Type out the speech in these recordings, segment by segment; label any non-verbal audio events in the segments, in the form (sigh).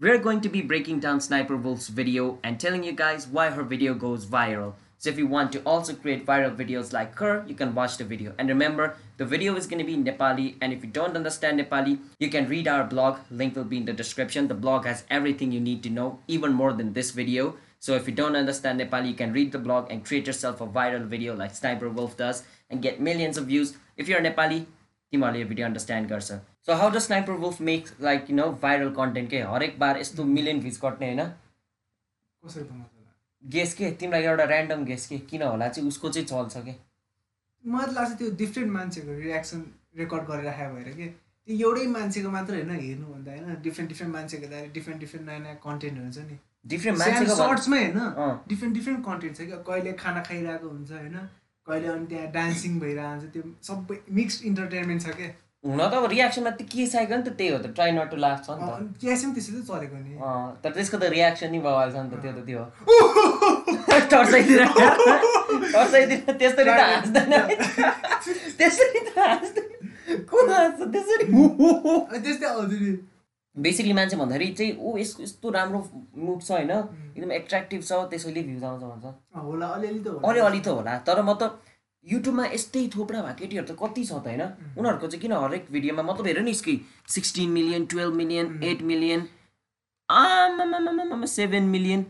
we're going to be breaking down Sniper Wolf's video and telling you guys why her video goes viral. So if you want to also create viral videos like her, you can watch the video. And remember, the video is going to be in Nepali. And if you don't understand Nepali, you can read our blog. Link will be in the description. The blog has everything you need to know, even more than this video. So if you don't understand Nepali, you can read the blog and create yourself a viral video like Sniper Wolf does and get millions of views. If you're Nepali, तिमीहरूले यो video understand गर्छ so how the Sniper Wolf make like you know viral content के हरेक बार यस्तो million views कट्ने होइन त guess के? तिमीलाई एउटा ऱ्यान्डम गेस के? किन होला? चाहिँ उसको चाहिँ चल्छ के? मलाई त लाग्छ त्यो डिफ्रेन्ट मान्छेको रियाक्सन रेकर्ड गरेर राखेको भएर के? त्यो एउटै मान्छेको मात्र होइन हेर्नुभन्दा होइन? डिफ्रेन्ट डिफ्रेन्ट मान्छेको हेर्दा डिफ्रेन्ट डिफ्रेन्ट नयाँ नयाँ कन्टेन्ट हुन्छ नि। डिफ्रेन्ट मान्छेको सर्ट्समै होइन? डिफ्रेन्ट डिफ्रेन्ट कन्टेन्ट छ कि? कहिले खाना खाइरहेको हुन्छ होइन? कहिले अनि त्यहाँ डान्सिङ भइरहेको हुन्छ त्यो सबै मिक्स्ड इन्टरटेनमेन्ट छ क्या हुन त अब रियाक्सनमा त के चाहिएको नि त त्यही हो त ट्राई नट टु छ नि त। त्यसरी त चलेको नि। तर त्यसको त रियाक्सन नै भइहाल्छ नि त त्यो त त्यो हो। (laughs) टर्साइतिर टर्साइतिर (laughs) त्यसरी त हाँस्दैन (laughs) त्यसरी त हाँस्दैन। को हाँस्छ त्यसरी? त्यस्तै नि बेसिकली मान्छे भन्दाखेरि चाहिँ ऊ यसको यस्तो राम्रो मुभ छ होइन। एकदम एट्र्याक्टिभ छ त्यसैले भ्युज आउँछ भन्छ। अँ, होला अलिअलि त होला। अलिअलि त होला तर म त युट्युबमा यस्तै थोप्रा भएको केटीहरू त कति छ त होइन? उनीहरूको चाहिँ किन हरेक भिडियोमा मतलब हेर नि यसकै sixteen million twelve million eight million आमामामामा seven million.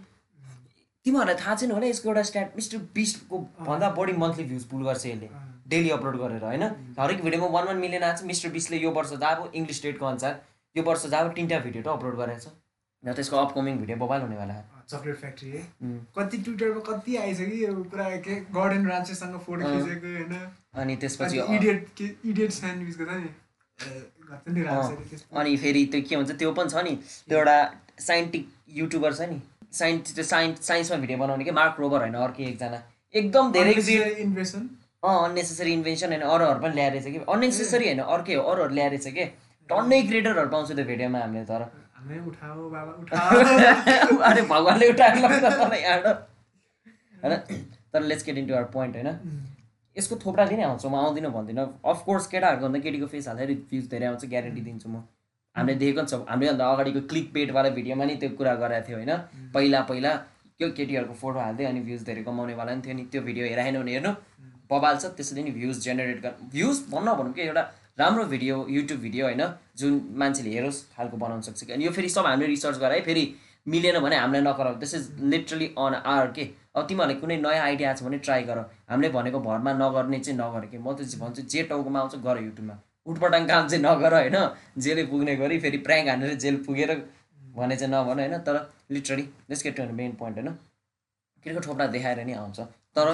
तिमीहरूलाई थाहा छैन होला यसको एउटा स्ट्याट मिस्टर बिस्टको भन्दा बढी मन्थली भ्युज पुल गर्छ यसले। डेली अपलोड गरेर होइन? हरेक भिडियोमा वान वान मिलियन आएको छ। मिस्टर बिस्टले यो वर्ष जब इङ्ग्लिस स्टेटको अनुसार यो वर्ष जब तिनवटा भिडियो त अपलोड गरेको छ। र त्यसको अपकमिङ भिडियो बबाल हुनेवाला। चक्लेट फ्याक्ट्री है. कति ट्विटरमा कति आइसक्यो यो पुरा के गर्डन रान्चेसँग फोटो। खिचेको होइन? अनि त्यसपछि इडियट के इडियट स्यान्डविचको छ नि? छ। अनि फेरि त्यो के भन्छ त्यो पनि छ नि। त्यो एउटा साइन्टिक युट्युबर छ नि। साइन्स त्यो साइन्स साइन्समा भिडियो बनाउने कि? मार्क रोबर होइन अर्कै एकजना। एकदम धेरै invasion अँ अननेसेसरी इन्भेन्सन होइन अरूहरू पनि ल्याएर कि। अननेसेसरी होइन अर्कै हो? अरूहरू ल्याएर चाहिँ के? टन्नै क्रिएटरहरू पाउँछ त्यो भिडियोमा हामीले तर। हामी उठाओ बाबा उठाओ अरे भगवान्ले उठाएर लग्छ तँलाई यहाँबाट होइन तर let's get into our point होइन यसको थोप्रा दिन आउँछ म आउँदिनँ भन्दिनँ। अफकोर्स केटाहरूको भन्दा केटीको फेस हालेर भ्युज धेरै आउँछ ग्यारेन्टी दिन्छु म। हामीले देखेको छ हामीले भन्दा अगाडिको क्लिक पेडवाला भिडियोमा नि त्यो कुरा गरेको थियो होइन? पहिला पहिला त्यो केटीहरूको फोटो हाल्दै अनि भ्युज धेरै कमाउनेवाला नि थियो नि त्यो भिडियो हेराएन भने हेर्नु बबाल छ त्यसले नि भ्युज जेनेरेट गर भ्युज भन्न भनौँ कि एउटा राम्रो भिडियो युट्युब भिडियो होइन? जुन मान्छेले हेरोस् खालको बनाउन सक्छ कि? अनि यो फेरि सब हामीले रिसर्च गराए फेरि मिलेन भने हामीलाई नगर दिस इज लिटरली अन आर के? अब तिमीहरूलाई कुनै नयाँ आइडिया छ भने ट्राई गर। हामीले भनेको भरमा नगर्ने चाहिँ नगर के? म त भन्छु जे टाउकोमा आउँछ गर युट्युबमा उटपटाङ काम चाहिँ नगर होइन? जेलै पुग्ने गरी फेरि प्र्याङ्क हानेर जेल पुगेर भने चाहिँ नभन होइन? तर literally let's get to main point होइन? क्रिकेट थोप्रा देखाएर नि आउँछ। तर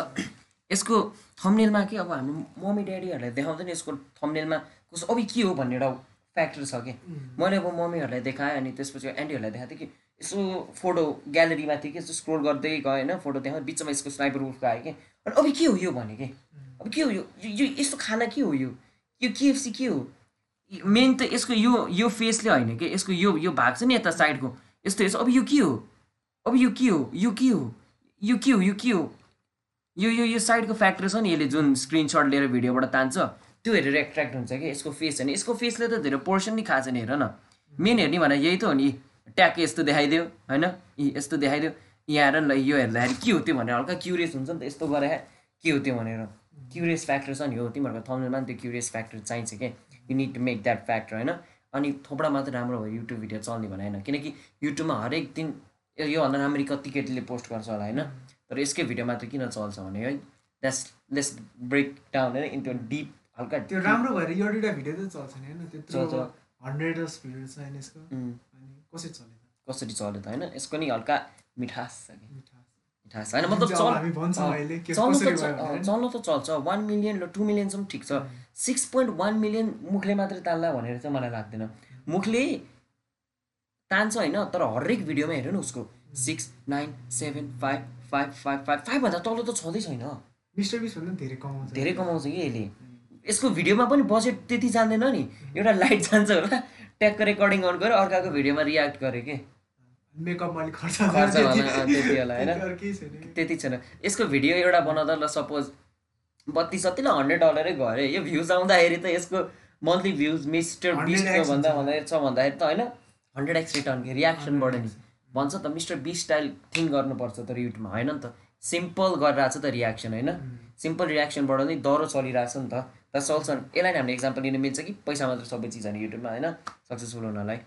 यसको थम्नेलमा के अब हामी मम्मी ड्याडीहरूलाई देखाउँदैन यसको थम्नेलमा कस्तो अब के हो भन्ने एउटा फ्याक्टर छ कि? मैले अब मम्मीहरूलाई देखाएँ अनि त्यसपछि एन्टीहरूलाई देखाएको थिएँ कि यसो फोटो ग्यालेरीमा थियो कि यसो स्क्रोल गर्दै गएँ होइन फोटो देखाएँ बिचमा यसको स्नाइपर उफको आयो कि। अनि अब के हो यो भने कि? अब के हो यो यो- यो यस्तो खाना के हो यो? यो केएफसी के हो? मेन त यसको यो यो फेसले होइन कि यसको यो यो भाग छ नि यता साइडको यस्तो यस्तो। अब यो के हो? अब यो के हो? यो के हो? यो के हो? यो के हो? यो यो यो साइडको फ्याक्टर छ नि यसले जुन स्क्रिनसट लिएर भिडियोबाट तान्छ। त्यो हेरेर एट्र्याक्ट हुन्छ कि? यसको फेस होइन यसको फेसले त धेरै पोर्सन नि खाएको छैन हेर न। मेन हेर्ने भने यही त हो नि। ट्याक्कै यस्तो देखाइदियो होइन? यी यस्तो देखाइदियो। यहाँ ल यो हेर्दाखेरि के हो त्यो भनेर हल्का क्युरियस हुन्छ नि त। यस्तो गरे के हो त्यो भनेर। क्युरियस फ्याक्टर छ नि। हो तिमीहरूको थम्नेलमा नि त्यो क्युरियस फ्याक्टर चाहिन्छ कि? You need to make that factor होइन? अनि थोप्रा मात्र राम्रो भयो युट्युब भिडियो चल्ने भने होइन? किनकि युट्युबमा हरेक दिन योभन्दा राम्ररी कति केटीले पोस्ट गर्छ होला होइन? तर यसकै भिडियो मात्र किन चल्छ भने है? द्याट्स लेस ब्रेक डाउन होइन? इन्टु डिप हल्का त्यो राम्रो भएर यो दुइटा भिडियो त चल्छ नि होइन? त्यत्रो चल्छ। हन्ड्रेडस भिडियो छ होइन यसको। अनि कसरी चल्यो कसरी चल्यो त होइन? यसको नि हल्का मिठास छ कि। मिठा मिठास होइन? मतलब चल्नु त। चल्नु चल्छ। वान मिलियन र टू मिलियनसम्म ठिक छ। सिक्स पोइन्ट वान मिलियन मुखले मात्रै तान्ला भनेर चाहिँ मलाई लाग्दैन। मुखले तान्छ होइन? तर हरेक भिडियोमा हेर न उसको। Six nine seven five five five five फाइभभन्दा तल त छँदै छैन। मिस्टर बिस भन्दा पनि धेरै कमाउँछ। धेरै कमाउँछ कि यसले। यसको भिडियोमा पनि बजेट त्यति जान्दैन नि। एउटा लाइट जान्छ होला। ट्याक्क रेकर्डिङ अन गऱ्यो अर्काको भिडियोमा रियाक्ट गऱ्यो कि? मेकअपमा अलिक खर्च खर्च त्यति- होला, होइन? छैन। यसको भिडियो एउटा बनाउँदा ल सपोज बत्तिस सत्तीलाई हन्ड्रेड डलरै गयो अरे यो भ्युज आउँदाखेरि त यसको मन्थली भ्युज मिस्टर 100x बिस्टको भन्दा। भन्दाखेरि छ भन्दाखेरि त होइन हन्ड्रेड एक्स रिटर्न के? रियाक्सनबाट नि। भन्छ त मिस्टर बी स्टाइल थिङ्क गर्नुपर्छ तर युट्युबमा होइन नि त? सिम्पल गरिरहेको छ त रियाक्सन होइन? सिम्पल रियाक्सनबाट नै चलिरहेको छ नि त। द्याट्स अल्सो यसलाई नि हामीले इक्जाम्पल लिनु मिल्छ कि? पैसा मात्र सबै चिज होइन युट्युबमा होइन सक्सेसफुल हुनलाई।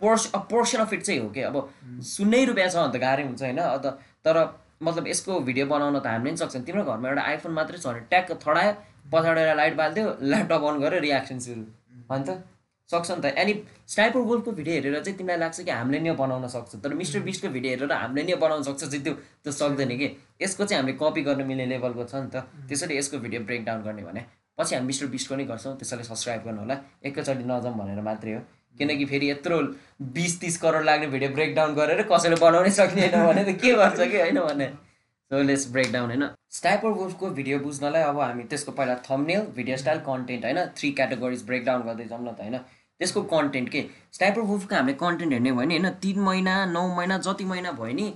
पोर्स अ पोर्सन अफ इट चाहिँ हो कि? अब सुन्नै रुपियाँ छ भने त गाह्रै हुन्छ होइन? अन्त तर मतलब यसको भिडियो बनाउन त हामीले पनि सक्छौँ तिम्रो घरमा एउटा आइफोन मात्रै छ भने ट्याक्क थडायो पछाडि लाइट बालिदियो ल्यापटप अन गरेर रियाक्सन सुरु। होइन त सक्छ नि त। एनी स्नाइपर गोल्डको भिडियो हेरेर चाहिँ तिमीलाई लाग्छ कि हामीले नै बनाउन सक्छ? तर मिस्टर बिस्टको भिडियो हेरेर हामीले नै बनाउन सक्छ चाहिँ त्यो त्यो सक्दैन कि? यसको चाहिँ हामीले कपी गर्न मिल्ने लेभलको छ नि त। त्यसरी यसको भिडियो ब्रेकडाउन गर्ने भने। पछि हामी मिस्टर बिस्टको नै गर्छौँ त्यसैले सब्सक्राइब गर्नु होला एकैचोटि नजाउँ भनेर मात्रै हो। किनकि फेरि यत्रो बिस तिस करोड लाग्ने भिडियो ब्रेकडाउन गरेर कसैले बनाउनै सक्ने होइन भने त के गर्छ कि होइन भने। सो लेट्स ब्रेकडाउन होइन। स्टाइपर वुल्फको भिडियो बुझ्नलाई अब हामी त्यसको पहिला थम्नेल भिडियो स्टाइल कन्टेन्ट होइन? थ्री क्याटेगोरिज ब्रेकडाउन गर्दै जाउँ न त होइन? त्यसको कन्टेन्ट के? स्टाइपर वुल्फको हामीले कन्टेन्ट हेर्ने भयो नि होइन? तिन महिना नौ महिना जति महिना भयो नि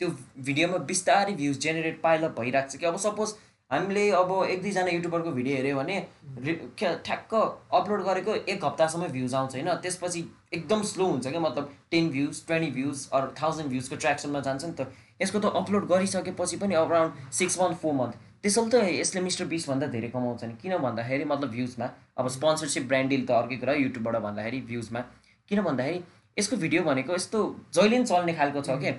त्यो भिडियोमा बिस्तारै भ्युज जेनेरेट पाइलअप भइरहेको छ कि? अब सपोज हामीले अब एक दुईजना युट्युबरको भिडियो हेऱ्यो भने क्या ठ्याक्क अपलोड गरेको एक हप्तासम्म भ्युज आउँछ होइन? त्यसपछि एकदम स्लो हुन्छ क्या मतलब टेन भ्युज ट्वेन्टी भ्युज अरू थाउजन्ड भ्युजको ट्र्याक्सनमा जान्छ नि त। यसको त अपलोड गरिसकेपछि पनि around six month four month. त्यसैले त यसले मिस्टर बिसभन्दा धेरै कमाउँछ नि। किन भन्दाखेरि मतलब भ्युजमा अब स्पोन्सरसिप ब्रान्ड डिल त अर्कै कुरा युट्युबबाट भन्दाखेरि भ्युजमा। किन भन्दाखेरि यसको भिडियो भनेको यस्तो जहिले पनि चल्ने खालको छ कि?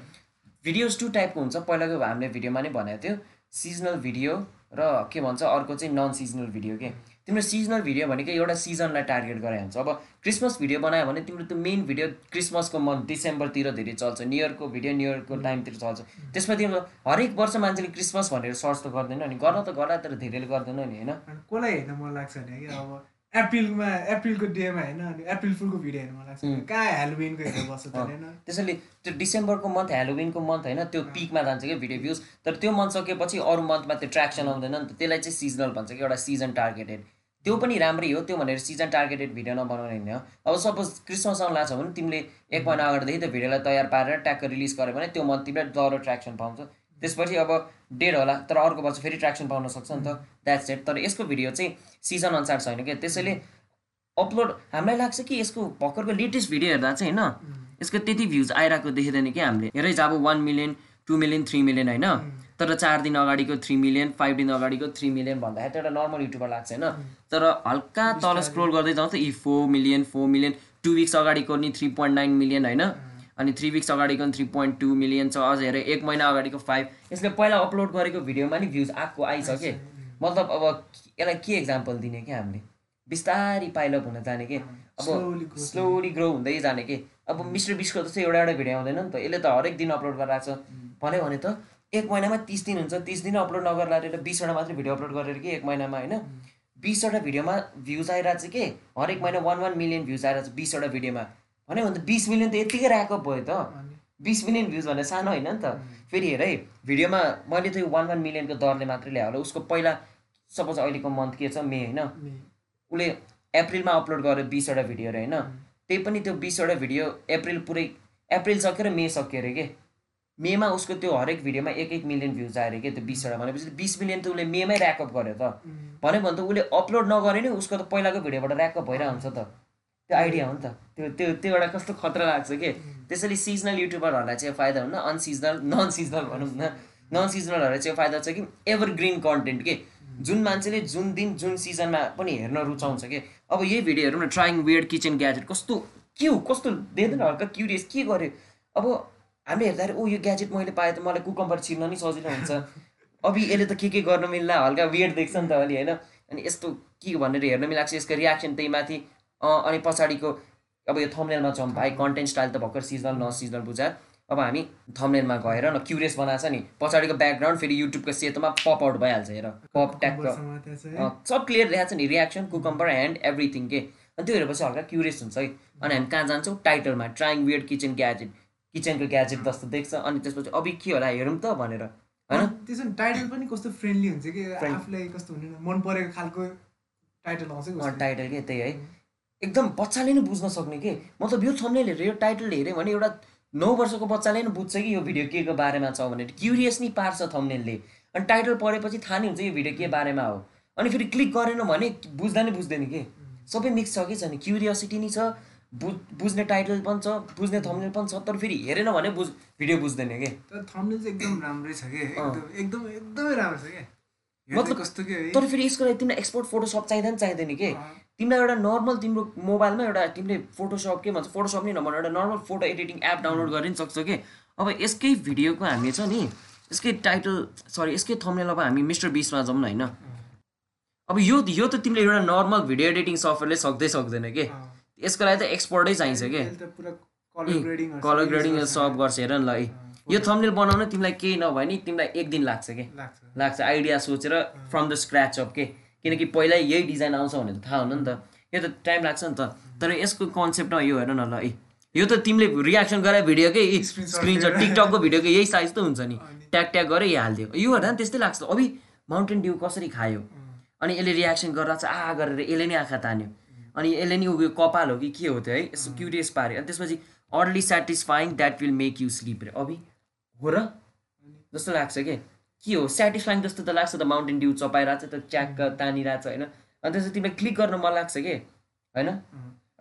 भिडियोज टु टाइपको हुन्छ। पहिलाको हामीले भिडियोमा नै भनेको थियो। सिजनल भिडियो र के भन्छ अर्को चाहिँ नन सिजनल भिडियो के? तिम्रो सिजनल भिडियो भनेको एउटा सिजनलाई टार्गेट गरे हुन्छ। अब क्रिसमस भिडियो बनायो भने तिम्रो त्यो मेन भिडियो क्रिसमसको मन्थ डिसेम्बरतिर धेरै चल्छ न्यु इयरको भिडियो न्यु इयरको टाइमतिर चल्छ। त्यसमा तिम्रो हरेक वर्ष मान्छेले क्रिसमस भनेर सर्च त गर्दैन नि गर्न त गर्ला तर धेरैले गर्दैन नि होइन? कसलाई हेर्न मन लाग्छ भने अब एप्रिलमा एप्रिलको डेमा होइन अनि एप्रिल फुलको भिडियो हेर्न मन लाग्छ. कहाँ हेलोविनको हेरेर बस्छ त होइन? त्यसैले त्यो डिसेम्बरको मन्थ हेलोविनको मन्थ होइन त्यो पिकमा जान्छ कि भिडियो भ्युज। तर त्यो मन्थ सकेपछि अरू मन्थमा त्यो ट्र्याक्सन आउँदैन नि त। त्यसलाई चाहिँ सिजनल भन्छ कि एउटा सिजन टार्गेटेड त्यो पनि राम्रै हो त्यो भनेर सिजन टार्गेटेड भिडियो नबनाउने होइन। अब सपोज क्रिसमस आउनु लाग्छ भने तिमीले एक महिना अगाडिदेखि त्यो भिडियोलाई तयार पारेर ट्याक्क रिलिज गर्यो भने त्यो मन्थ तिमीलाई डह्रो ट्र्याक्सन पाउँछ। त्यसपछि अब डेढ होला तर अर्को वर्ष फेरि ट्र्याक्सन पाउन सक्छ नि त। द्याट्स एट तर यसको भिडियो चाहिँ सिजन अनुसार छैन क्या त्यसैले अपलोड हामीलाई लाग्छ कि यसको भर्खरको लेटेस्ट भिडियो हेर्दा चाहिँ होइन यसको त्यति भ्युज आइरहेको देखिँदैन कि हामीले। हेरै अब one million two million three million होइन। तर चार दिन अगाडिको थ्री मिलियन फाइभ दिन अगाडिको थ्री मिलियन भन्दाखेरि त एउटा नर्मल युट्युबर लाग्छ होइन। तर हल्का तल स्क्रोल गर्दै जाउँ त यी four million four million two weeks अगाडिको नि थ्री पोइन्ट नाइन मिलियन होइन। अनि थ्री विक्स अगाडिको थ्री पोइन्ट टू मिलियन छ अझ हेरेँ एक महिना अगाडिको फाइभ यसले पहिला अपलोड गरेको भिडियोमा नि भ्युज आएको आइसके मतलब अब यसलाई के इक्जाम्पल दिने कि हामीले? बिस्तारी पाइलअप हुन जाने कि? अब स्लोली ग्रो हुँदै जाने कि? अब मिस्टर बिस्को त चाहिँ एउटा एउटा भिडियो आउँदैन नि त। यसले त हरेक दिन अपलोड गरिरहेको छ। भन्यो भने त एक महिनामा तिस दिन हुन्छ। तिस दिन अपलोड नगरेर बिसवटा मात्रै भिडियो अपलोड गरेर कि? एक महिनामा होइन? बिसवटा भिडियोमा भ्युज आइरहेको छ कि? हरेक महिना वान वान मिलियन भ्युज आइरहेको छ बिसवटा भिडियोमा। भने त बिस मिलियन त यत्तिकै ऱ्याकअप भयो त। बिस मिलियन भ्युज भने सानो होइन नि त। फेरि हेर है भिडियोमा मैले त यो वान वान मिलियनको दरले मात्रै ल्यायो होला। उसको पहिला सपोज अहिलेको मन्थ के छ मे होइन? उसले एप्रिलमा अपलोड गर्यो बिसवटा भिडियोहरू होइन? त्यही पनि त्यो बिसवटा भिडियो एप्रिल पुरै एप्रिल सक्यो र मे सक्यो अरे के? मेमा उसको त्यो हरेक भिडियोमा एक एक मिलियन भ्युज आयो अरे के त्यो बिसवटा भनेपछि बिस मिलियन त उसले मेमै ऱ्याकअप गर्यो त. भन्यो भने त उसले अपलोड नगरे नै उसको त पहिलाको भिडियोबाट ऱ्याकअप भइरहेको हुन्छ त। त्यो आइडिया हो नि त। त्यो त्यो त्यो एउटा कस्तो खतरा लाग्छ कि? त्यसैले सिजनल युट्युबरहरूलाई चाहिँ फाइदा हुन्न अनसिजनल नन सिजनल भनौँ न। नन सिजनलहरूलाई चाहिँ फाइदा छ कि एभरग्रिन कन्टेन्ट के? जुन मान्छेले जुन दिन जुन सिजनमा पनि हेर्न रुचाउँछ कि? अब यही भिडियो हेरौँ न ट्राइङ वेयर किचन ग्याजेट कस्तो के हो? कस्तो देख्दैन हल्का क्युरियस के गर्यो? अब हामीले हेर्दाखेरि ओ यो ग्याजेट मैले पाएँ त मलाई कुकम्बर छिर्न नि सजिलो हुन्छ। अब यसले त के के गर्न मिल्ला? हल्का वेयर देख्छ नि त अलि होइन? अनि यस्तो के भनेर हेर्न मिलाएको छ यसको रियाक्सन त्यही माथि अनि पछाडिको अब यो थम्नेलमा छ भाइ कन्टेन्ट स्टाइल त भर्खर सिजनल न सिजनल बुझा अब हामी थम्नेलमा गएर न क्युरियस बनाएको छ नि पछाडिको ब्याकग्राउन्ड फेरि युट्युबको सेतोमा पप आउट भइहाल्छ हेर। पप। अँ, सब क्लियर देखाएको छ नि रियाक्सन कुकम्बर एन्ड एभ्रिथिङ के। अनि त्यो हेरेपछि हल्का क्युरियस हुन्छ है। अनि हामी कहाँ जान्छौँ? टाइटलमा ट्राइङ वेयर किचन ग्याजेट किचनको ग्याजेट जस्तो देख्छ अनि त्यसपछि अब के होला हेरौँ त भनेर होइन? त्यसो टाइटल पनि कस्तो फ्रेन्डली हुन्छ कि? आफूलाई कस्तो हुने मन परेको खालको टाइटल आउँछ। टाइटल के त्यही है। एकदम बच्चाले नै बुझ्न सक्ने के? मतलब यो थम्नेल हेरेर यो टाइटल हेऱ्यो भने एउटा नौ वर्षको बच्चाले नै बुझ्छ कि यो भिडियो के को बारेमा छ भनेर। क्युरियस नै पार्छ थम्नेलले अनि टाइटल पढेपछि थाहा नै हुन्छ यो भिडियो के बारेमा हो। अनि फेरि क्लिक गरेन भने बुझ्दा नै बुझ्दैन कि? सबै मिक्स छ कि छ नि क्युरियोसिटी नि छ बुझ बुझ्ने टाइटल पनि छ बुझ्ने थम्नेल पनि छ तर फेरि हेरेन भने बुझ भिडियो बुझ्दैन कि? तर थम्नेल चाहिँ एकदम राम्रै छ कि? एकदम एकदम राम्रो छ क्या मतलब- कस्तो के है तर फेरि यसको लागि तिमीलाई एक्सपोर्ट फोटोसप चाहिँदैन चाहिँदैन कि। तिमीलाई एउटा नर्मल तिम्रो मोबाइलमा एउटा तिमीले फोटोसप के भन्छ फोटोसप नै नभन एउटा normal photo editing app download गरि नि सक्छौ कि? अब यसकै भिडियोको हामी छ नि यसकै टाइटल सरी यसकै थम्नेल अब हामी मिस्टर बिसमा जाउँ न होइन? अब यो यो त तिमीले एउटा नर्मल भिडियो एडिटिङ सफ्टवेयरले सक्दै सक्दैन कि। यसको लागि त एक्सपर्टै चाहिन्छ कि? कलर ग्रेडिङ सब गर्छ। हेर न ल है यो थम्नेल बनाउन तिमीलाई केही नभए नि तिमीलाई एक दिन लाग्छ कि? लाग्छ। आइडिया सोचेर फ्रम द स्क्रच अप के? किनकि पहिल्यै यही डिजाइन आउँछ भने त थाहा हुनु नि त। यो त टाइम लाग्छ नि त। तर यसको कन्सेप्टमा यो हेर न ल है यो त तिमीले रियाक्सन गराए भिडियोकै स्क्रिनसट टिकटकको भिडियोको यही साइज त हुन्छ नि। ट्याग ट्याग गरेर यहाँ हालिदियो। यो हेर्दा नि त्यस्तै लाग्छ। अभि माउन्टेन ड्यू कसरी खायो? अनि यसले रियाक्सन गरेर चाहिँ आ गरेर यसले नै आँखा तान्यो। अनि यसले नि उयो कपाल हो कि के हो त्यो है? यसो क्युरियस पाऱ्यो अनि त्यसपछि oddly satisfying that will make you sleep रे। अभि हो र? जस्तो लाग्छ कि? के हो? सेटिस्फाइङ जस्तो त लाग्छ त माउन्टेन ड्यू चपाइरहेको छ त ट्याक्क तानिरहेको छ होइन? अनि त्यसपछि तिमीलाई क्लिक गर्न मन लाग्छ कि? होइन?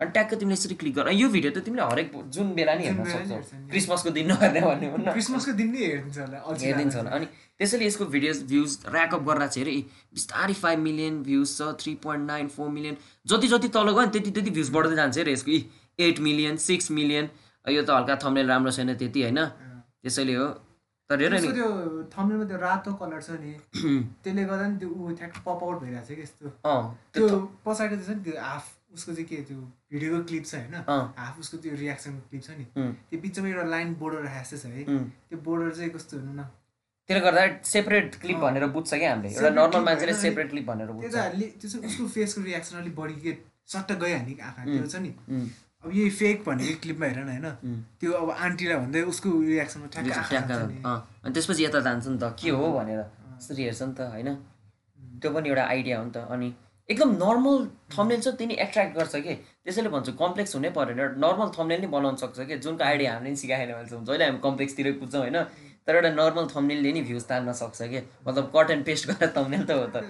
अनि ट्याक्क तिमीले यसरी क्लिक गर। यो भिडियो त तिमीले हरेक जुन बेला नि हेर्न सक्छौ। क्रिसमसको दिन नहेर्ने भन्ने हो क्रिसमसको दिन नै हेरिदिन्छ होला हेरिदिन्छ। होला। अनि त्यसैले यसको भिडियोज भ्युज ऱ्याकअप गरेर चाहिँ हेरे बिस्तारै फाइभ मिलियन भ्युज छ three point nine four million जति जति तल गयो नि त्यति त्यति भ्युज बढ्दै जान्छ अरे यसको एट मिलियन सिक्स मिलियन यो त हल्का थम्नेल राम्रो छैन त्यति होइन? त्यसैले हो। तर हेर नि। त्यो थम्नेलमा त्यो रातो कलर छ नि (clears throat) त्यसले गर्दा नि त्यो ऊ ठ्याक्क पप आउट भइरहेको छ कि यस्तो। त्यो पछाडि छ नि त्यो हाफ उसको चाहिँ के त्यो भिडियोको क्लिप छ होइन हाफ उसको त्यो रियाक्सनको क्लिप छ नि। त्यो बिचमा एउटा लाइन बोर्डर राखेको छ है। त्यो बोर्डर चाहिँ कस्तो हुनु न। त्यसले गर्दा सेपरेट क्लिप भनेर बुझ्छ क्या हामीले। एउटा नर्मल मान्छेले सेपरेट क्लिप भनेर बुझ्छ। त्यो चाहिँ उसको फेसको रियाक्सन अलिक बढी के सट्ट गइहाल्ने आँखा त्यो छ नि। अब यही फेक भनेको क्लिपमा हेर न होइन। त्यो अब आन्टीलाई भन्दै उसको रियाक्सनमा अनि त्यसपछि यता जान्छ नि त के हो भनेर। त्यसरी हेर्छ नि त होइन? त्यो पनि एउटा आइडिया हो नि त। अनि एकदम नर्मल थम्नेल छ त्यही एट्र्याक्ट गर्छ कि? त्यसैले भन्छु कम्प्लेक्स हुनै परेन एउटा नर्मल थम्नेल नै बनाउन सक्छ कि? जुनको आइडिया हामीले नि सिकाएन भने चाहिँ जहिले हामी कम्प्लेक्सतिर पुग्छौँ होइन? तर एउटा नर्मल थम्नेलले नि भ्युज तान्न सक्छ कि? मतलब कट एन्ड पेस्ट गरेर थम्नेल त हो त।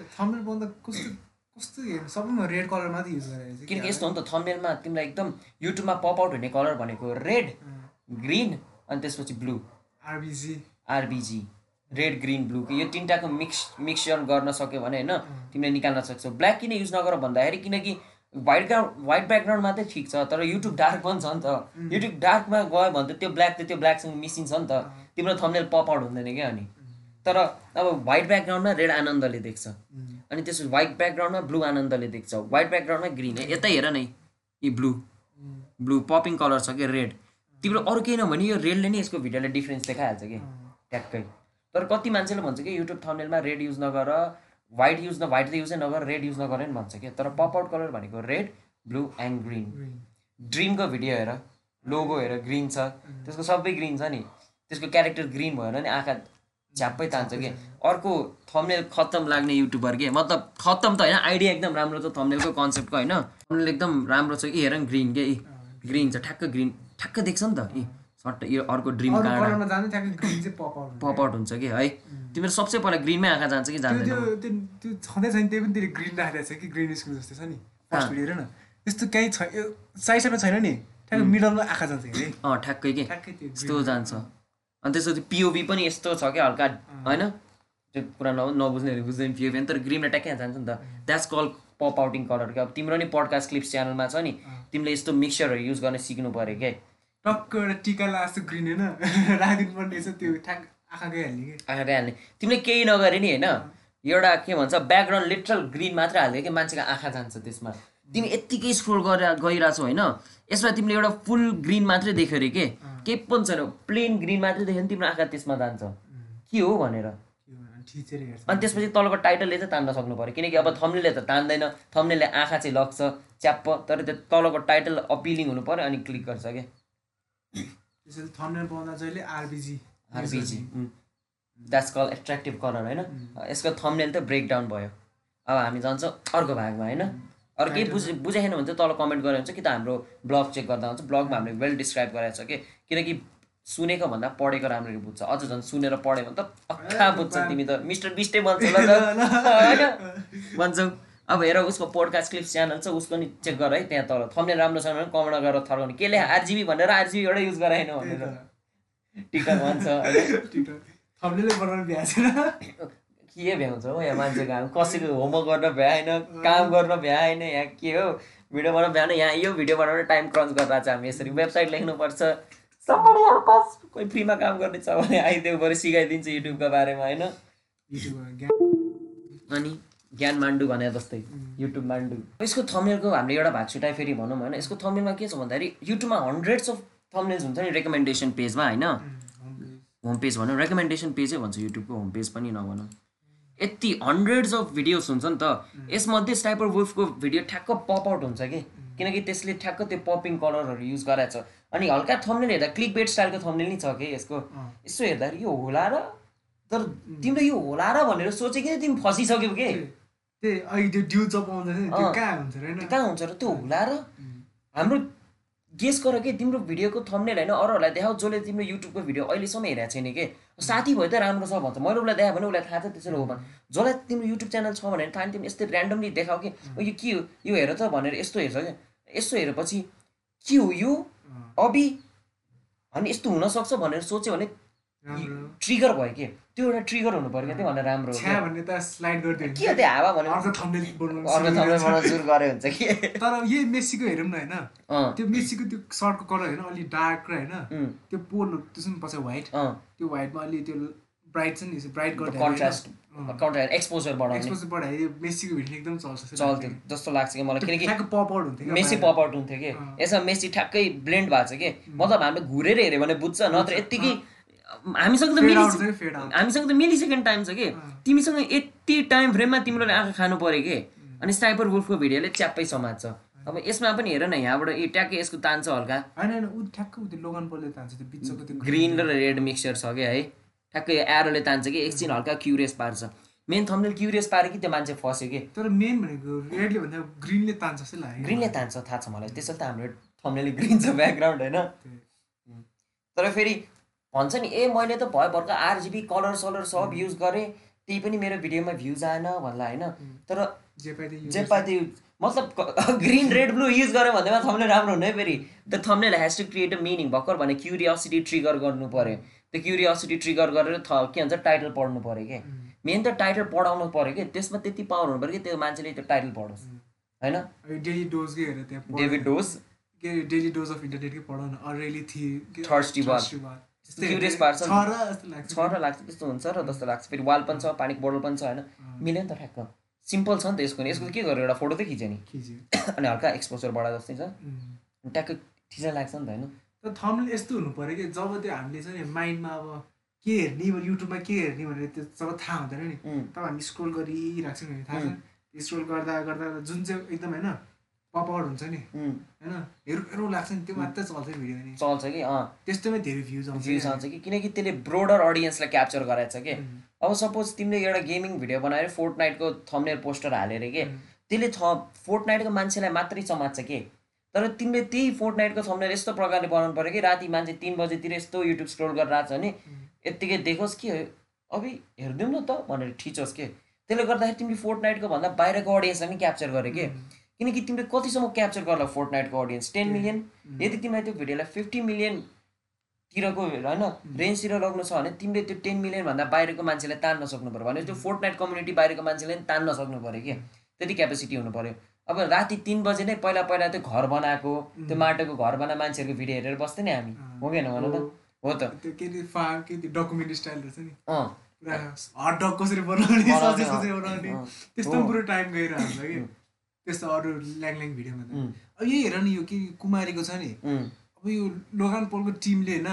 कस्तो सबैमा रेड कलर मात्रै युज गरेर किनकि यस्तो हो नि त थम्नेलमा तिमीलाई एकदम युट्युबमा पप आउट हुने कलर भनेको रेड ग्रिन अनि त्यसपछि ब्लू आरबिजी आरबिजी रेड ग्रिन ब्लू यो तिनवटाको मिक्स मिक्सचर गर्न सक्यो भने होइन तिमीले निकाल्न सक्छौ। ब्ल्याक किन युज नगर भन्दाखेरि किनकि व्हाइट ग्राउन्ड व्हाइट ब्याकग्राउन्ड मात्रै ठिक छ तर युट्युब डार्क पनि छ नि त। युट्युब डार्कमा गयो भने त त्यो ब्ल्याक त त्यो ब्ल्याकसँग मिसिन्छ नि त। तिम्रो थम्नेल पप आउट हुँदैन क्या अनि। तर अब व्हाइट ब्याकग्राउन्डमा रेड आनन्दले देख्छ। अनि त्यसपछि व्हाइट ब्याकग्राउन्डमा ब्लू आनन्दले देख्छ। व्हाइट ब्याकग्राउन्डमा ग्रिन यतै हेर न यी ब्लू ब्लू पपिङ कलर छ कि रेड तिम्रो अरू केही नभने यो रेडले नै यसको भिडियोलाई डिफ्रेन्स देखाइहाल्छ कि? ट्याक्कै। तर कति मान्छेले भन्छ कि युट्युब थम्नेलमा रेड युज नगर व्हाइट युज न व्हाइट त युजै नगर रेड युज नगर नि भन्छ कि? तर पप आउट कलर भनेको रेड ब्लू एन्ड ग्रिन ड्रिमको भिडियो हेर लोगो हेर ग्रिन छ। त्यसको सबै ग्रिन छ नि। त्यसको क्यारेक्टर ग्रिन भएर नि आँखा झ्याप्पै तान्छ कि? अर्को थम्नेल खत्तम लाग्ने युट्युबर के? मतलब खत्तम त होइन आइडिया एकदम राम्रो छ थम्नेलको कन्सेप्टको होइन। थम्नेल एकदम राम्रो छ कि? हेर ग्रिन के? ग्रिन छ ठ्याक्क ग्रिन ठ्याक्क देख्छ नि त। यी सट्ट यो अर्को ड्रिम पप आउट हुन्छ। कि? है? तिम्रो सबसे पहिला ग्रिनमै आँखा जान्छ कि जाँदैन त्यो छँदै छैन त्यही पनि ग्रिन राखेको छ कि? ग्रिन स्कुल जस्तो छ नि। फर्स्ट हेर न। त्यस्तो केही छ यो साइड साइडमा छैन नि। ठ्याक्कै मिडलमा आँखा जान्छ कि? अँ ठ्याक्कै के? ठ्याक्कै त्यो यस्तो जान्छ। अनि त्यसपछि पिओभी पनि यस्तो छ क्या हल्का होइन? त्यो कुरा न नबुझ्नेहरू बुझ्दैन पिओभी तर ग्रिनमा ट्याक्कै जान्छ नि त। That's call pop outing colour क्या? अब तिम्रो नि पडकास्ट क्लिप्स च्यानलमा छ नि तिमीले यस्तो मिक्सचरहरू युज गर्न सिक्नु पऱ्यो क्या। टक्क एउटा टिका लास्तो ग्रिन होइन? (laughs) राखिदिनु पर्ने रहेछ त्यो ठ्याक आँखा गइहाल्ने कि? आँखा गइहाल्ने तिमीले केही नगरे नि होइन एउटा के भन्छ ब्याकग्राउन्ड लिटरल ग्रिन मात्रै हालिदियो कि मान्छेको आँखा जान्छ त्यसमा। तिमी यत्तिकै स्क्रोल गरेर गइरहेछौ होइन? यसमा तिमीले एउटा फुल ग्रिन मात्रै देख्यो अरे के? केही पनि छैन। प्लेन ग्रिन मात्रै देख्यो भने तिम्रो आँखा त्यसमा जान्छ। के हो भनेर? अनि त्यसपछि तलको टाइटलले चाहिँ तान्न सक्नु पऱ्यो। किनकि अब थम्नेलले त तान्दैन। थम्नेलले आँखा चाहिँ लग्छ च्याप्प। तर त्यो तलको टाइटल अपिलिङ हुनु पऱ्यो अनि क्लिक गर्छ क्या त्यसैले थम्नेल बनाउँदा जहिले आरबिजी आरबिजी द्याट्स कल एट्र्याक्टिभ कलर होइन? यसको थम्नेल त ब्रेकडाउन भयो। अब हामी जान्छौँ अर्को भागमा होइन? अरू केही बुझ बुझेन भने चाहिँ तल कमेन्ट गरेर हुन्छ कि त हाम्रो ब्लग चेक गर्दा हुन्छ। ब्लगमा हामीले वेल डिस्क्राइब गराएको छ कि। किनकि सुनेको भन्दा पढेको राम्ररी बुझ्छ। अझ झन् सुनेर पढ्यो भने त अक्खा बुझ्छ तिमी त। मिस्टर बिस्टै (laughs) होइन। भन्छौ। अब हेर उसको पोडकास्ट क्लिप्स च्यानल छ उसको नि चेक गर है त्यहाँ तल। थम्ने राम्रो छ भने कमेन्ट गरेर थर्काउने केले आरजिबी भनेर आरजिबी एउटै युज गराएन भनेर। त। टिकटक भन्छ (laughs) (laughs) के भ्याउँछ? हो यहाँ मान्छेको हामी कसैको होमवर्क गर्न भ्याएन काम गर्न भ्याएन यहाँ के हो? भिडियो बनाउनु भ्याएन यहाँ यो भिडियो बनाउन टाइम क्रन्च गरिरहेको छ हामी यसरी वेबसाइट लेख्नुपर्छ। कोही फ्रीमा काम गर्ने छ भने आइदेऊ बरु सिकाइदिन्छ युट्युबको बारेमा होइन? अनि ज्ञान मान्डु भने जस्तै युट्युब मान्डु यसको थम्नेलको हामीले एउटा भाग छुट्याइ फेरि भनौँ होइन? यसको थम्नेलमा के छ भन्दाखेरि युट्युबमा हन्ड्रेड्स अफ थम्नेल्स हुन्छ नि रेकमेन्डेसन पेजमा होइन? होम पेज भनौँ रेकमेन्डेसन पेजै भन्छ युट्युबको होम पेज पनि नभनौँ। यति हन्ड्रेड्स अफ भिडियोज हुन्छ नि त। यसमध्ये स्टाइपर वुल्फको भिडियो ठ्याक्क पप आउट हुन्छ कि। किनकि त्यसले ठ्याक्क त्यो पपिङ कलरहरू युज गराएको छ। अनि हल्का थम्नेल हेर्दा क्लिक बेड स्टाइलको थम्नेल नि छ कि यसको। यसो हेर्दाखेरि यो होला र तर तिम्रो यो होला र भनेर सोचेको थिएँ, तिमी फसिसक्यौ कि? कहाँ हुन्छ र त्यो होला र। हाम्रो गेस गर कि तिम्रो भिडियोको थम्नेल होइन अरूहरूलाई देखाऊ जसले तिम्रो युट्युबको भिडियो अहिलेसम्म हेरेको छैन कि? साथी भयो त राम्रो छ भन्छ। मैले उसलाई देखाएँ भने उसलाई थाहा छ त्यसैले हो भने जसलाई तिम्रो युट्युब च्यानल छ भने थाहा तिमी यस्तै ऱ्यान्डमली देखाऊ कि? यो के हो? यो हेर त भनेर यस्तो हेर्छ क्या यस्तो हेरेपछि के हो यो? अबि अनि यस्तो हुनसक्छ भनेर सोच्यो भने ट्रिगर भयो कि? त्यो एउटा ट्रिगर हुनु पऱ्यो क्या त्यो भनेर राम्रो हो छ्या क्या। भन्ने त स्लाइड गरिदियो के हो त्यो हावा अर्को बनाउनु अर्को। बनाउन सुरु गरे हुन्छ कि? (laughs) तर यही मेस्सीको हेरौँ न होइन। अँ। त्यो मेस्सीको त्यो सर्टको कलर होइन अलि डार्क र होइन। उम्, त्यो पोलो त्यसमा पछि व्हाइट अँ। त्यो व्हाइटमा अलि त्यो ब्राइट छ नि ब्राइट गर्दा कन्ट्रास्ट कन्ट्रास्ट एक्सपोजर बढाउने। एक्सपोजर बढायो। मेस्सीको भिडियो एकदम चल्छ जस्तो चल्थ्यो। जस्तो लाग्छ कि मलाई। किनकि ठ्याक्क पप आउट हुन्थ्यो क्या मेसी। पप आउट हुन्थ्यो कि। यसमा मेसी ठ्याक्कै ब्लेन्ड भएको छ कि। मतलब हामीले घुरेर हेऱ्यो भने बुझ्छ नत्र यत्तिकै हामीसँग त मिली। हामीसँग त मिली सेकेन्ड टाइम छ कि। तिमीसँग यति टाइम फ्रेममा तिम्रो आँखा खानु पऱ्यो कि? अनि स्नाइपर वुल्फको भिडियोले च्याप्पै समात्छ अब यसमा पनि हेर न यहाँबाट ए ट्याक्कै यसको तान्छ हल्का। ग्रिन र रेड मिक्सचर छ कि है? ठ्याक्कै एरोले तान्छ कि? एकछिन हल्का क्युरियस पार्छ। मेन थम्नेल क्युरियस पार्यो कि त्यो मान्छे फस्यो कि? तर मेन भनेको रेडले भन्दा ग्रिनले तान्छ जस्तै लाग्यो। ग्रिनले तान्छ थाहा छ मलाई। त्यसैले त हाम्रो थम्नेल ग्रिन छ ब्याकग्राउन्ड होइन? तर फेरि भन्छ नि ए मैले त भयो भर्खर आरजिबी कलर सलर सब युज गरेँ त्यही पनि मेरो भिडियोमा भ्युज आएन भन्ला होइन? तर जे पाए त्यो मतलब ग्रिन रेड ब्लू युज गऱ्यो भन्दैमा थम्नेल राम्रो हुने फेरि। The thumbnail has to create a meaning भर्खर भने क्युरियोसिटी ट्रिगर गर्नु पऱ्यो। त्यो क्युरियोसिटी ट्रिगर गरेर थ के भन्छ टाइटल पढ्नु पऱ्यो कि? मेन त टाइटल पढाउनु पऱ्यो कि? त्यसमा त्यति पावर हुनु पऱ्यो कि? त्यो मान्छेले त्यो टाइटल पढोस्। होइन? डेली त्यहाँ डोज के डेली डोज अफ इन्टरनेटकै पढाउन। अरेली थिए ball. पार्छ। छ र जस्तो लाग्छ छ त्यस्तो हुन्छ र जस्तो लाग्छ। फेरि वाल पनि छ पानीको बोटल पनि छ होइन? मिल्यो नि त ठ्याक्क। सिम्पल छ नि त यसको नि। यसको के गर्यो एउटा फोटो त खिच्यो नि? खिच्यो। (coughs) अनि हल्का एक्सपोजर बढा जस्तै छ। ट्याक्क ठिकै लाग्छ नि त होइन? तर थम्बनेल यस्तो हुनु पऱ्यो कि जब त्यो हामीले चाहिँ नि माइन्डमा अब के हेर्ने युट्युबमा के हेर्ने भनेर त्यो जब थाहा हुँदैन नि। तब हामी स्क्रोल गरिरहेको छौँ नि थाहा छ। स्क्रोल गर्दा गर्दा जुन चाहिँ एकदम होइन? पप आउट हुन्छ नि। होइन? हेरौँ हेरौँ लाग्छ नि त्यो मात्रै चल्छ भिडियो नि। चल्छ कि अँ। त्यस्तोमै धेरै भ्युज आउँछ भ्युज आउँछ कि किनकि त्यसले ब्रोडर अडियन्सलाई क्याप्चर गराएको छ कि अब सपोज तिमीले एउटा गेमिङ भिडियो बनाएर फोर्ट नाइटको थम्नेल पोस्टर हालेर के त्यसले थ फोर्ट नाइटको मान्छेलाई मात्रै समात्छ कि। तर तिमीले त्यही फोर्ट नाइटको थम्नेल यस्तो प्रकारले बनाउनु पऱ्यो कि राति मान्छे तिन बजीतिर यस्तो युट्युब स्क्रोल गरेर आएको छ भने यत्तिकै देखोस् कि अबि हेरिदिउँ न त भनेर ठिचोस् के। त्यसले गर्दाखेरि तिमीले फोर्ट नाइटको भन्दा बाहिरको अडियन्सलाई पनि क्याप्चर गरे कि। किनकि तिमीले कतिसम्म क्याप्चर गर्ला फोर्ट नाइटको अडियन्स टेन मिलियन यदि तिमीलाई त्यो भिडियोलाई फिफ्टी मिलियनतिरको होइन रेन्जतिर लग्नु छ भने तिमीले त्यो टेन मिलियनभन्दा बाहिरको मान्छेलाई तान्न सक्नु पऱ्यो भने त्यो फोर्ट नाइट कम्युनिटी बाहिरको मान्छेले पनि तान्न सक्नु पऱ्यो कि त्यति क्यापेसिटी हुनु पऱ्यो अब राति तिन बजे नै पहिला पहिला त्यो घर बनाएको त्यो माटोको घर बना मान्छेहरूको भिडियो हेरेर बस्थ्यो नि हामी। हो कि भन त? हो त। डकुमेन्ट स्टाइल रहेछ नि। हट डग कसरी बनाउने त्यस्तो पुरो टाइम कि। त्यस्तो अरू ल्याङ ल्याङ भिडियोमा त। अब यही हेर नि यो के कुमारीको छ नि। अब यो लोगान पोलको टिमले होइन।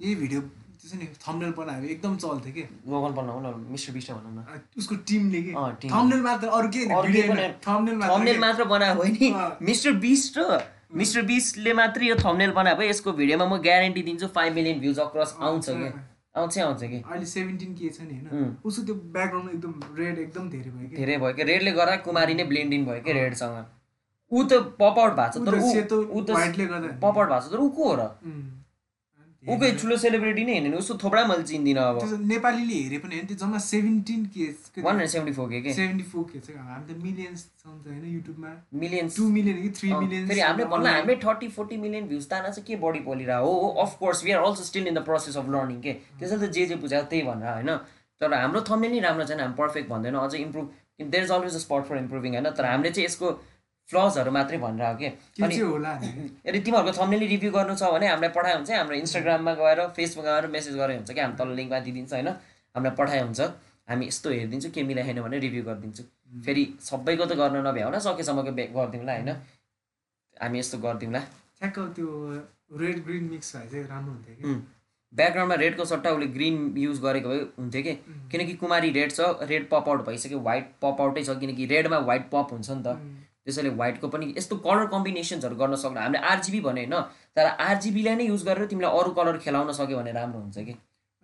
यही भिडियो त्यसो नि थम्नेल बनायो एकदम चल्थ्यो कि। लोगन बनाउँ न मिस्टर बिस्ट भनौँ न। उसको टिमले कि। थम्नेल मात्र अरू के थम्नेल मात्र बनायो होइन। मिस्टर बिस्ट र मिस्टर बिस्टले मात्रै यो थम्नेल बनायो यसको भिडियोमा म ग्यारेन्टी दिन्छु फाइभ मिलियन भ्युज अक्रस आउँछ कि। आउँछै आउँछ कि? अहिले सेभेन्टिन के छ नि। होइन? उसको त्यो ब्याकग्राउन्ड एकदम रेड एकदम धेरै भयो कि? धेरै भयो कि? रेडले गर्दा कुमारी नै ब्लेन्ड इन भयो कि रेडसँग ऊ त पप आउट भएको छ तर ऊ त पप आउट भएको छ तर ऊ को हो र? उम्। ऊकै ठुलो सेलिब्रिटी नै होइन नि उसको थोप्रा मैले चिन्दिनँ अब। नेपालीले हेरे पनि होइन त्यो जम्मा seventeen K one hundred seventy four के के? सेभेन्टी फोर के छ हामी त मिलियन्स छ नि त होइन युट्युबमा। मिलियन्स टु मिलियन कि थ्री मिलियन फेरि हामीले भन्दा हामीले थर्टी फोर्टी मिलियन भ्युज ताना चाहिँ के बढी पोलिरहेको हो? Of course we are also still in the process of learning के? त्यसैले त जे जे बुझाएको त्यही भनेर होइन? तर हाम्रो थम्ने नै राम्रो छैन हामी पर्फेक्ट भन्दैन अझै improve there is always a spot for improving होइन? तर हामीले चाहिँ यसको फ्लजहरू मात्रै भनेर के? के अनि यदि तिमीहरूको थम्नेली रिभ्यू गर्नु छ भने हामीलाई पठाए हुन्छ है, हाम्रो इन्स्टाग्राममा गएर फेसबुकमा गएर मेसेज गरे हुन्छ कि? हामी तल लिङ्कमा दिइदिन्छ होइन? हामीलाई पठाए हुन्छ। हामी यस्तो हेरिदिन्छु के मिलाएन भने रिभ्यू गरिदिन्छु। फेरि सबैको त गर्न नभ्याउ न सकेसम्मको गरिदिउँला होइन? हामी यस्तो गरिदिउँला। ठ्याक्क त्यो रेड ग्रिन मिक्स भए चाहिँ राम्रो हुन्थ्यो कि. ब्याकग्राउन्डमा रेडको सट्टा उसले ग्रिन युज गरेको भए हुन्थ्यो कि? किनकि कुमारी रेड छ रेड पप आउट भइसक्यो वाइट पप आउटै छ किनकि रेडमा वाइट पप हुन्छ नि त। त्यसैले वाइटको पनि यस्तो कलर कम्बिनेसन्सहरू गर्न सक्नु हामीले आरजिबी भने होइन तर आरजिबीलाई नै युज गरेर तिमीलाई अरू कलर खेलाउन सक्यो भने राम्रो हुन्छ कि?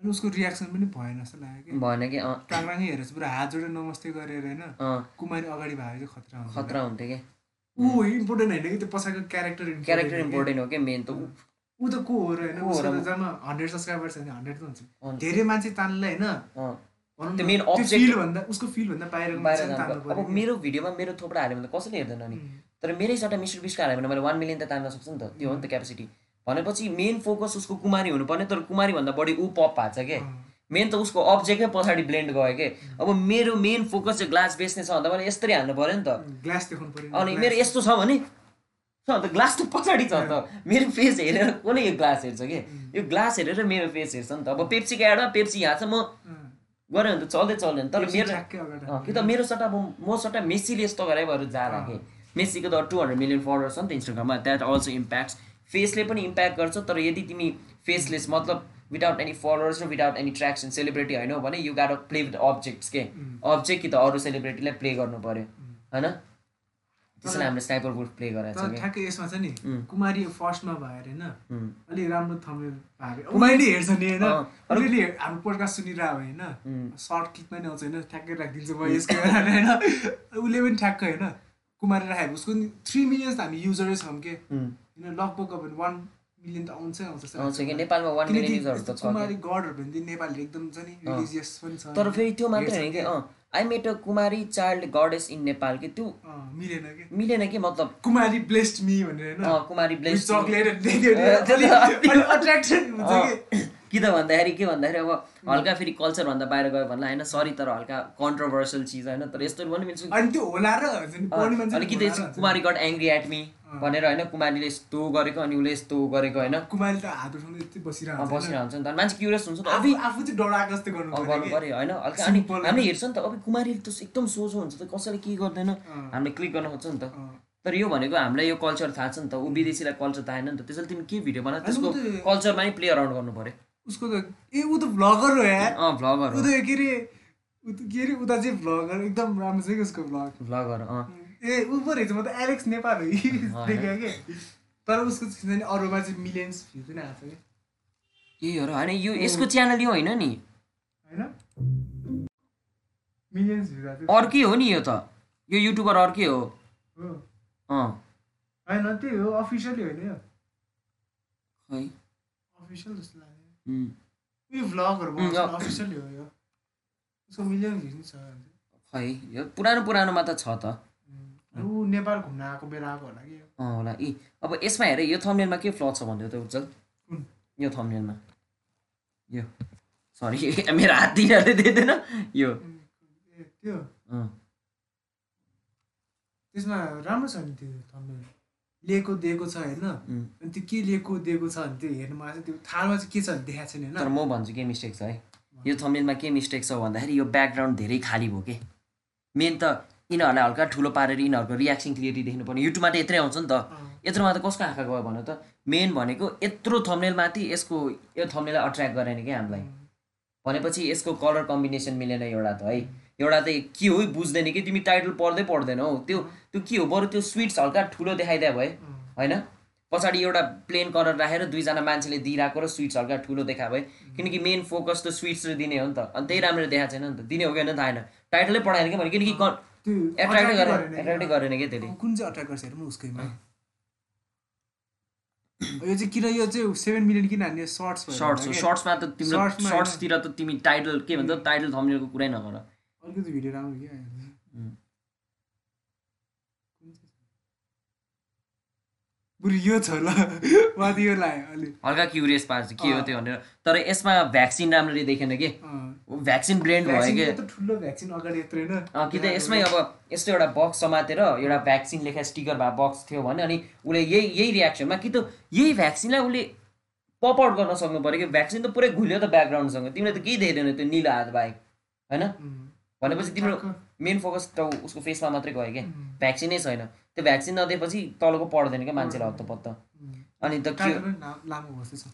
उसको रियाक्सन पनि भएन जस्तो लाग्यो कि? भएन कि टाङराङै हेरेर चाहिँ पुरा हात जोडेर नमस्ते गरेर होइन कुमारी अगाडि भएको चाहिँ खतरा हुन्छ। खतरा हुन्थ्यो कि? ऊ इम्पोर्टेन्ट होइन कि त्यो पछाडिको क्यारेक्टर क्यारेक्टर इम्पोर्टेन्ट हो कि मेन त ऊ। त को हो र होइन? जम्मा हन्ड्रेड सब्सक्राइबर छ भने हन्ड्रेड त हुन्छ। धेरै मान्छे तान्नलाई होइन त्यो न, main त्यो object- feel भन्दा उसको बाहिर जानु अब। मेरो भिडियोमा मेरो थोप्रा हाल्यो भने त कसैले हेर्दैन नि. तर मेरै सट्टा मिस्टर बिस्का हाल्यो भने मैले वान मिलियन त तान्न सक्छु नि त। त्यो हो नि त क्यापेसिटी भनेपछि मेन फोकस उसको कुमारी हुनुपर्ने तर कुमारीभन्दा बढी ऊ पप भएको छ कि? अँ। मेन त उसको अब्जेक्टै पछाडि ब्लेन्ड गयो कि? अब मेरो मेन फोकस चाहिँ ग्लास बेच्ने छ भन्दा मैले यस्तरी हाल्नु पऱ्यो नि त। ग्लास देखाउनु पर्यो अनि। मेरो यस्तो छ भने छ त ग्लास त पछाडि छ त। मेरो फेस हेरेर कसले यो ग्लास हेर्छ कि? यो ग्लास हेरेर मेरो फेस हेर्छ नि त। अब पेप्सीको एडमा पेप्सी यहाँ छ म। गऱ्यो भने त चल्दै चल्दैन। तर मेरो कि त मेरो सट्टा म सट्टा मेस्सीले यस्तो गरे भएर जाला कि। मेस्सीको त टु हन्ड्रेड मिलियन फलोवर्स छ नि त इन्स्टाग्राममा द्याट अल्सो इम्प्याक्ट्स फेसले पनि इम्प्याक्ट गर्छ। तर यदि तिमी फेसलेस मतलब विदाउट एनी फलोवर्स र विदाउट एनी ट्र्याक्सन सेलिब्रिटी होइन भने you got play with objects के। अब्जेक्ट कि त अरू सेलिब्रिटीलाई प्ले गर्नु पऱ्यो होइन? त्यसैले हामीले स्नाइपर वुल्फ प्ले गराएको छ ठ्याक्कै यसमा छ नि. कुमारी फर्स्टमा भएर होइन. अलिक राम्रो थम्ने भयो कुमारीले हेर्छ नि होइन अलिअलि हाम्रो पोडकास्ट सुनिरहेको होइन. सर्ट क्लिपमा नि आउँछ होइन ठ्याक्कै राखिदिन्छ भयो यसको (laughs) होइन उसले पनि ठ्याक्कै होइन कुमारी राखेको उसको थ्री मिलियन्स हामी युजरै छौँ के. होइन लगभग अब वान मिलियन त आउँछै आउँछ कि। नेपालमा वान मिलियन युजरहरू त छ। कुमारी गडहरू पनि नेपालीहरू एकदम छ नि। रिलिजियस पनि छ तर फेरि त्यो मात्रै होइन कि I met a Kumari child goddess in Nepal कि त्यो मिलेन कि मिलेन कि मतलब कुमारी ब्लेस्ड मी भनेर कुमारी ब्लेस चक्लेट कि त भन्दाखेरि के भन्दाखेरि अब हल्का फेरि कल्चरभन्दा बाहिर गयो भन्ला होइन सरी तर हल्का कन्ट्रोभर्सियल चिज होइन तर यस्तो पनि मिल्छ। अनि कि त। Kumari got angry at me भनेर होइन कुमारीले यस्तो गरेको अनि उसले यस्तो गरेको होइन। कुमारी त हात उठाउँदै यति बसिरहेको हुन्छ होइन। बसिरहेको हुन्छ नि त। मान्छे क्युरियस हुन्छ नि त। आफू अभि आफू चाहिँ डराएको जस्तो गर्नु अब पर्यो गर्नु कि। पऱ्यो होइन। हल्का अनि Simple हामीले हेर्छ नि त अब कुमारीले त एकदम सोझो हुन्छ त कसैले के गर्दैन। हामीले क्लिक गर्न खोज्छ नि त। तर यो भनेको हामीलाई यो कल्चर थाहा छ नि त। ऊ विदेशीलाई कल्चर थाहा होइन नि त। त्यसैले तिमी के भिडियो बना त्यसको कल्चरमा नै प्ले अराउन्ड गर्नु पऱ्यो। उसको त ए ऊ त भ्लगर हो अँ भ्लगर ऊ त के अरे के अरे उता चाहिँ भ्लगर एकदम राम्रो छ कि उसको भ्लग भ्लगर अँ। ए ऊ पो रहेछ म त एलेक्स नेपाल हो (laughs) देखेँ कि? तर उसको चाहिँ अरूमा चाहिँ मिलियन्स भ्यू पनि आएको छ कि? यही हो र होइन यो यसको च्यानल यो होइन नि? होइन? मिलियन्स भ्यू अर्कै हो नि यो त। यो युट्युबर अर्कै हो। हो। अँ। होइन त्यही हो अफिसियली होइन यो। खै? अफिसियल जस्तो लाग्यो। उयो भ्लगहरू बनाउँछ। अफिसियली हो यो उसको मिलियन भ्यू नि छ खै यो पुरानो पुरानोमा त छ त ऊ नेपाल घुम्न आएको बेला आएको होला कि यो अँ होला यी अब यसमा हेर यो थम्नेलमा के फ्लच छ भन्दै त उज्जवल कुन? यो थम्नेलमा यो सरी मेरो हात दिइहाल्दै दिँदैन यो त्यो त्यसमा राम्रो छ नि त्यो thumbnail। लिएको दिएको छ होइन। अनि त्यो के लिएको दिएको छ भने त्यो हेर्नु मलाई चाहिँ त्यो थालमा चाहिँ के छ भने देखाएको छैन तर होइन म भन्छु के मिस्टेक छ है? यो थम्नेलमा के मिस्टेक छ भन्दाखेरि यो ब्याकग्राउन्ड धेरै खाली भयो के? मेन त यिनीहरूलाई हल्का ठुलो पारेर यिनीहरूको रियाक्सन क्लियरिटी देख्नु पर्ने। युट्युबमा त यत्रै आउँछ नि त। यत्रोमा त कसको आँखा गयो भन्नु त? मेन भनेको यत्रो थम्नेलमाथि यसको यो थम्नेललाई अट्र्याक्ट गरेन क्या हामीलाई? भनेपछि यसको कलर कम्बिनेसन मिलेन एउटा त है। एउटा त के हो बुझ्दैन कि तिमी टाइटल पढ्दै पढ्दैनौ त्यो त्यो के हो? बरु त्यो स्विट्स हल्का ठुलो देखाइदिए भए। होइन? पछाडि एउटा प्लेन कलर राखेर दुईजना मान्छेले दिइरहेको र स्विट्स हल्का ठुलो देखा भए। किनकि मेन फोकस त स्विट्स र दिने हो नि त। अनि त्यही राम्रो देखाएको छैन नि त। दिने हो कि होइन? थाहा छैन। टाइटलै पढाएन कि भने किनकि एट्र्याक्टै गरेन। कि। एट्र्याक्टै गरेन क्या त्यसले? कुन चाहिँ अट्र्याक्ट गर्छ हेरौँ न उसकैमा यो चाहिँ किन यो चाहिँ सेभेन मिलियन किन हान्ने? सर्ट्स सर्ट्स सर्ट्समा त तिम्रो होइन। सर्ट्सतिर त तिमी टाइटल के भन्छ? टाइटल थम्नेलको कुरै नगर अलिकति भिडियो राम्रो. बरु यो छ ल। (laughs) माथि यो लायो अलि। हल्का क्युरियस पार्छ के हो। त्यो भनेर। तर यसमा भ्याक्सिन राम्ररी देखेन कि? भ्याक्सिन ब्रेन्ड भयो कि? ठुलो भ्याक्सिन अगाडि यत्रो होइन। कि त यसमै अब यस्तो एउटा बक्स समातेर एउटा भ्याक्सिन लेखा स्टिकर भए बक्स थियो भने अनि उसले यही यही रियाक्सनमा कि त यही भ्याक्सिनलाई उसले पप आउट गर्न सक्नु पऱ्यो कि? भ्याक्सिन त पुरै घुल्यो त ब्याकग्राउन्डसँग तिमीले त केही देख्दैन त्यो निलो हात बाहेक। होइन. भनेपछि तिम्रो। मेन फोकस त उसको फेसमा मात्रै गयो क्या. भ्याक्सिनै छैन। त्यो भ्याक्सिन नदिएपछि तलको पढ्दैन क्या मान्छेलाई हत्त पत्त. अनि त के लामो छ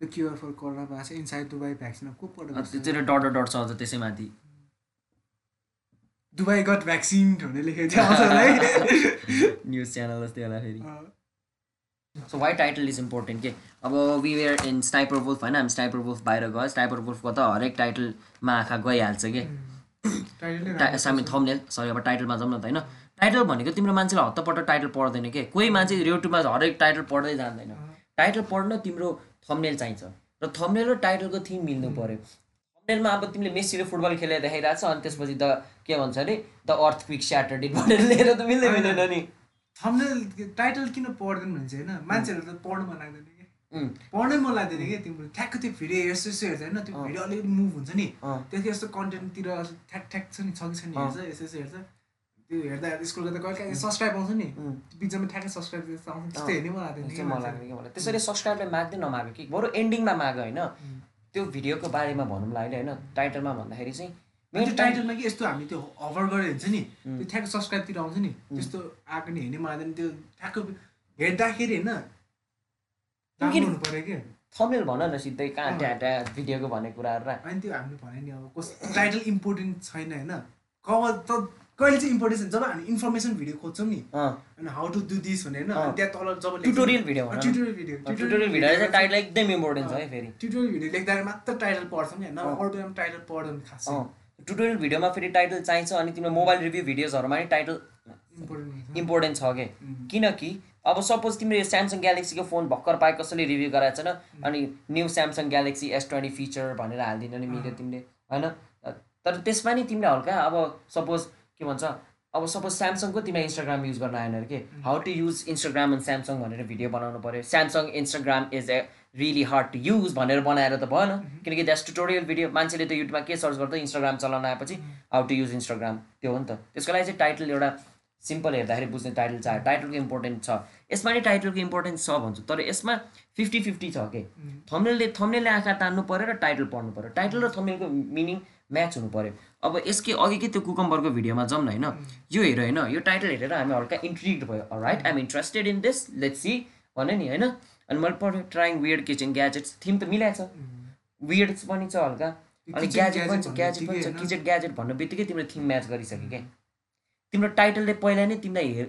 the cure for corona virus inside Dubai vaccine को त्यो पढ्छ चाहिँ डट डट छ अझ त्यसै माथि दुबई गट भ्याक्सिन भनेर लेखेको थियो न्युज च्यानल (laughs) जस्तै होला फेरि. So why title is important के? अब we were in sniper wolf होइन? हामी स्नाइपर वुल्फ बाहिर गयो। स्नाइपर वुल्फको त हरेक टाइटलमा आँखा गइहाल्छ कि? सामी। थम्नेल सरी अब टाइटलमा जाउँ न त होइन टाइटल भनेको तिम्रो मान्छेले हत्तपट्ट टाइटल पढ्दैन के? कोही मान्छे युट्युबमा हरेक टाइटल पढ्दै जान्दैन अँ. टाइटल पढ्न तिम्रो थम्नेल चाहिन्छ। र थम्नेल र टाइटलको थिम मिल्नु पऱ्यो थम्नेलमा अब तिमीले मेसीले फुटबल खेलेर देखाइरहेको छ अनि त्यसपछि त के भन्छ अरे? द अर्थ क्विक स्याटरडे भनेर लिएर त मिल्दै मिल्दैन नि। थम्बनेल टाइटल किन पढ्दैन भने चाहिँ होइन? मान्छेहरू त पढ्नु मन लाग्दैन। पढ्नै मन लाग्दैन कि तिम्रो ठ्याक्क त्यो भिडियो यस्तो यस्तो हेर्छ होइन त्यो। भिडियो अलिकति मुभ हुन्छ नि। त्यसको यस्तो कन्टेन्टतिर ठ्याक ठ्याक छ नि छ कि छैन। हेर्छ यस्तो यस्तो हेर्छ। त्यो हेर्दा स्कुल गर्दा कहिले काहीँ सब्सक्राइब आउँछ नि। बिचमा ठ्याक्कै सब्सक्राइब आउँछ त्यस्तो। हेर्नै मन लाग्दैन मन कि मलाई। त्यसरी सब्सक्राइबलाई माग्दै नमाग कि? बरु एन्डिङमा माग होइन. त्यो भिडियोको बारेमा भनौँला अहिले होइन टाइटलमा भन्दाखेरि चाहिँ मेन टाइटलमा कि यस्तो हामी त्यो हभर गरेर हुन्छ नि. त्यो ठ्याक्क सब्सक्राइबतिर आउँछ नि। त्यस्तो आएको नि हेर्नै मन लाग्दैन। त्यो ठ्याक्क हेर्दाखेरि होइन थम्नेल भन न सिधै कहाँ। ट्या ट्या भिडियोको भन्ने कुराहरू र अनि त्यो हामीले भने नि अब कस टाइटल इम्पोर्टेन्ट छैन होइन? कब त कहिले चाहिँ इम्पोर्टेन्ट जब हामी इन्फर्मेसन भिडियो खोज्छौँ नि अनि हाउ टु डु दिस भनेर होइन त्यहाँ तल जब tutorial video. Tutorial video tutorial video चाहिँ टाइटल एकदम इम्पोर्टेन्ट छ है फेरि। ट्युटोरियल भिडियो लेख्दाखेरि मात्र टाइटल पढ्छौँ नि होइन। अरू बेलामा टाइटल पढ्दैन खास। ट्युटोरियल भिडियोमा फेरि टाइटल चाहिन्छ अनि तिम्रो मोबाइल रिभ्यू भिडियोजहरूमा नि टाइटल इम्पोर्टेन्ट इम्पोर्टेन्ट छ कि. किनकि अब सपोज तिमीले स्यामसङ ग्यालेक्सीको फोन भर्खर पाए कसैले रिभ्यू गराएको छैन अनि new Samsung Galaxy S twenty feature भनेर हालिदिनु नि मिल्यो। तिमीले होइन? तर त्यसमा नि तिमीले हल्का अब सपोज के भन्छ अब सपोज स्यामसङको तिमीलाई इन्स्टाग्राम युज गर्न आएन अरे के? How to use Instagram and Samsung भनेर भिडियो बनाउनु पऱ्यो Samsung Instagram is a really hard to use भनेर बनाएर त भएन। किनकि द्याट्स ट्युटोरियल भिडियो मान्छेले त युट्युबमा के सर्च गर्दा इन्स्टाग्राम चलाउन आएपछि हाउ टु युज इन्स्टाग्राम त्यो हो नि त। त्यसको लागि चाहिँ टाइटल एउटा सिम्पल हेर्दाखेरि बुझ्ने टाइटल चाहियो टाइटलको इम्पोर्टेन्ट छ। यसमा नि टाइटलको इम्पोर्टेन्स छ भन्छु तर यसमा फिफ्टी फिफ्टी छ कि थम्नेलले थम्नेलले आँखा तान्नु पऱ्यो र टाइटल पढ्नु पऱ्यो टाइटल र थम्नेलको मिनिङ म्याच हुनु पऱ्यो अब यसकै अघि के त्यो कुकम्बरको भिडियोमा जाउँ न होइन? यो हेर होइन? यो टाइटल हेरेर हामी हल्का इन्ट्रिक्ड भयो। Right I'm interested in this let's see भने नि होइन? अनि मैले पढेँ trying weird kitchen gadgets theme त मिलाएको छ वियर्ड्स पनि छ हल्का। अनि ग्याजेट पनि छ ग्याजेट पनि छ। किचन ग्याजेट भन्नु बित्तिकै तिम्रो थिम म्याच गरिसक्यो क्या तिम्रो टाइटलले पहिला नै तिमीलाई हेर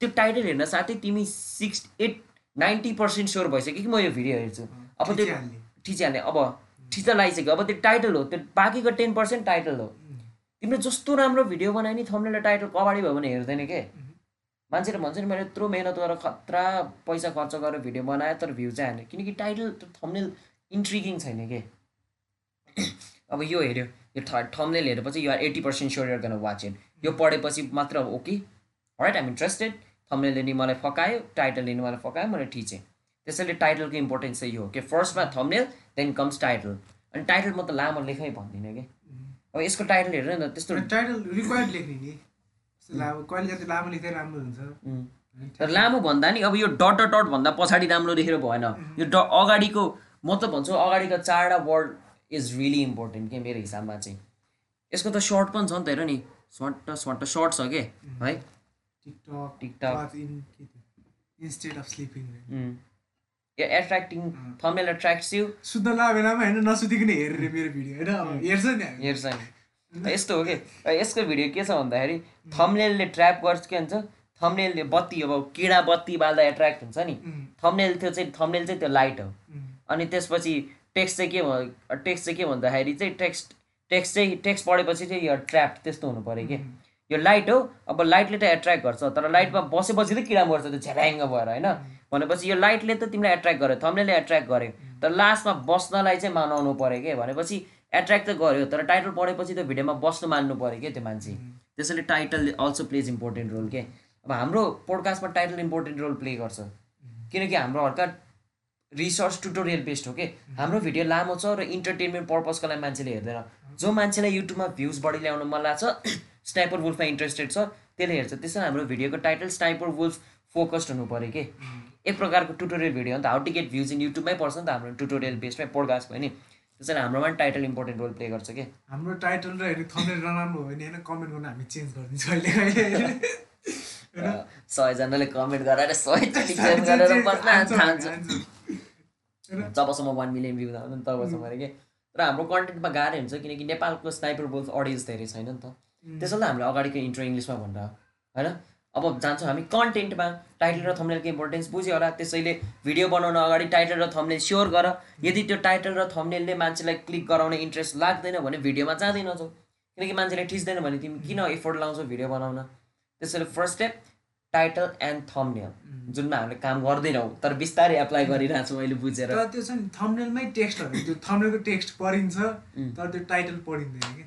त्यो टाइटल हेर्न साथै तिमी six eight ninety percent sure भइसक्यो कि म यो भिडियो हेर्छु। अब त्यो। ठिचिहाल्ने अब ठिचा लगाइसक्यो अब त्यो टाइटल हो त्यो बाँकीको टेन पर्सेन्ट टाइटल हो। तिम्रो जस्तो राम्रो भिडियो बनायो नि थम्नेल टाइटल कबाडी भयो भने हेर्दैन के? मान्छेले भन्छ नि मैले यत्रो मेहनत गरेर खतरा पैसा खर्च गरेर भिडियो बनाएँ तर भ्यू चाहिँ हाल्ने। किनकि टाइटल थम्नेल इन्ट्रिगिङ छैन के? अब यो हेऱ्यो यो थम्नेल हेरेपछि you're eighty percent sure you're gonna watch it यो पढेपछि मात्र ओके राइट आइम इन्ट्रेस्टेड थम्नेलले नि मलाई फकायो टाइटलले नि मलाई फकायो मैले ठिचेँ। त्यसैले टाइटलको इम्पोर्टेन्स चाहिँ यो हो कि फर्स्टमा थम्नेल देन कम्स टाइटल अनि टाइटल म त लामो लेखै भन्दिनँ कि। अब यसको टाइटल हेरेर न त्यस्तो टाइटल रिक्वायर्ड लेख्ने नि। कहिले कति लामो लेख्दै राम्रो हुन्छ। लामो भन्दा नि अब यो डट डट डट भन्दा पछाडि राम्रो लेखेर भएन। यो ड अगाडिको म त भन्छु अगाडिको चारवटा वर्ड इज रियली इम्पोर्टेन्ट के मेरो हिसाबमा चाहिँ। यसको त सर्ट पनि छ नि त हेर नि। सर्ट सर्ट सर्ट छ के? है TikTok TikTok in instead of sleeping attracting thumbnail attracts you सुत्न ला बेलामा होइन नसुतिकन हेरेर मेरो भिडियो होइन हेर्छ नि हेर्छ नि। यस्तो हो कि? यसको भिडियो के छ भन्दाखेरि थम्नेलले ट्र्याप गर्छ के भन्छ? थम्नेलले बत्ती अब किडा बत्ती बाल्दा एट्र्याक्ट हुन्छ नि। थम्नेल त्यो चाहिँ थम्नेल चाहिँ त्यो लाइट हो। अनि त्यसपछि टेक्स्ट चाहिँ के टेक्स्ट चाहिँ के भन्दाखेरि चाहिँ टेक्स्ट टेक्स्ट चाहिँ टेक्स्ट पढेपछि चाहिँ यो ट्र्याप त्यस्तो हुनु पऱ्यो कि। यो लाइट हो अब लाइटले त एट्र्याक्ट गर्छ तर लाइटमा बसेपछि त किरा मर्छ त्यो झ्याङ्ग भएर होइन? भनेपछि यो लाइटले त तिमीलाई एट्र्याक्ट गर्यो थम्नेलले एट्र्याक्ट गर्यो। तर लास्टमा बस्नलाई चाहिँ मानाउनु पऱ्यो कि भनेपछि एट्र्याक्ट त गर्यो तर टाइटल पढेपछि त भिडियोमा बस्नु मान्नु पऱ्यो क्या त्यो मान्छे। त्यसैले title also plays important role के। अब हाम्रो पोडकास्टमा टाइटल इम्पोर्टेन्ट रोल प्ले गर्छ। किनकि हाम्रो हल्का रिसर्च टुटोरियल बेस्ड हो कि? हाम्रो भिडियो लामो छ र इन्टरटेनमेन्ट पर्पजको लागि मान्छेले हेर्दैन। जो मान्छेलाई युट्युबमा भ्युज बढी ल्याउनु मन लाग्छ स्नाइपर वुल्फमा इन्ट्रेस्टेड छ त्यसले हेर्छ। त्यसै हाम्रो भिडियोको टाइटल स्नाइपर वुल्फ फोकस्ड हुनु पऱ्यो कि? एक प्रकारको टुटोरियल भिडियो हो नि त। How to get views in युट्युबमै पर्छ नि त हाम्रो टुटोरियल बेसमै पोडकास्ट भयो नि। त्यसैले हाम्रोमा पनि टाइटल इम्पोर्टेन्ट रोल प्ले गर्छ कि? हाम्रो टाइटल र हेर्ने थम्नेल नराम्रो हो भने होइन? कमेन्ट गर्न हामी चेन्ज गरिदिन्छौँ अहिले (laughs) सयजनाले कमेन्ट सयचोटि चेन्ज गरेर बस्न जबसम्म वान मिलियन भ्यू आउँदैन तबसम्म अरे कि? तर हाम्रो कन्टेन्टमा गाह्रो हुन्छ किनकि नेपालको स्नाइपर बोल्स अडियन्स धेरै छैन नि त। त्यसैले हामीले अगाडिको इन्ट्रो इङ्ग्लिसमा भनेर होइन? अब जान्छौँ हामी कन्टेन्टमा टाइटल र थम्नेलको इम्पोर्टेन्स बुझ्यो होला त्यसैले भिडियो बनाउन अगाडि टाइटल र थम्नेल स्योर गर। यदि त्यो टाइटल र थम्नेलले मान्छेलाई क्लिक गराउने इन्ट्रेस्ट लाग्दैन भने भिडियोमा जाँदै नजाऊ। किनकि मान्छेले ठिच्दैन भने तिमी किन एफोर्ट लाउँछौ भिडियो बनाउन? त्यसैले first step title and thumbnail जुनमा हामीले काम गर्दैनौँ तर बिस्तारै एप्लाई गरिरहेको छु मैले बुझेर। तर त्यो छ नि थम्नेलमै टेक्स्टहरू त्यो थम्नेलको टेक्स्ट पढिन्छ तर त्यो टाइटल पढिँदैन कि।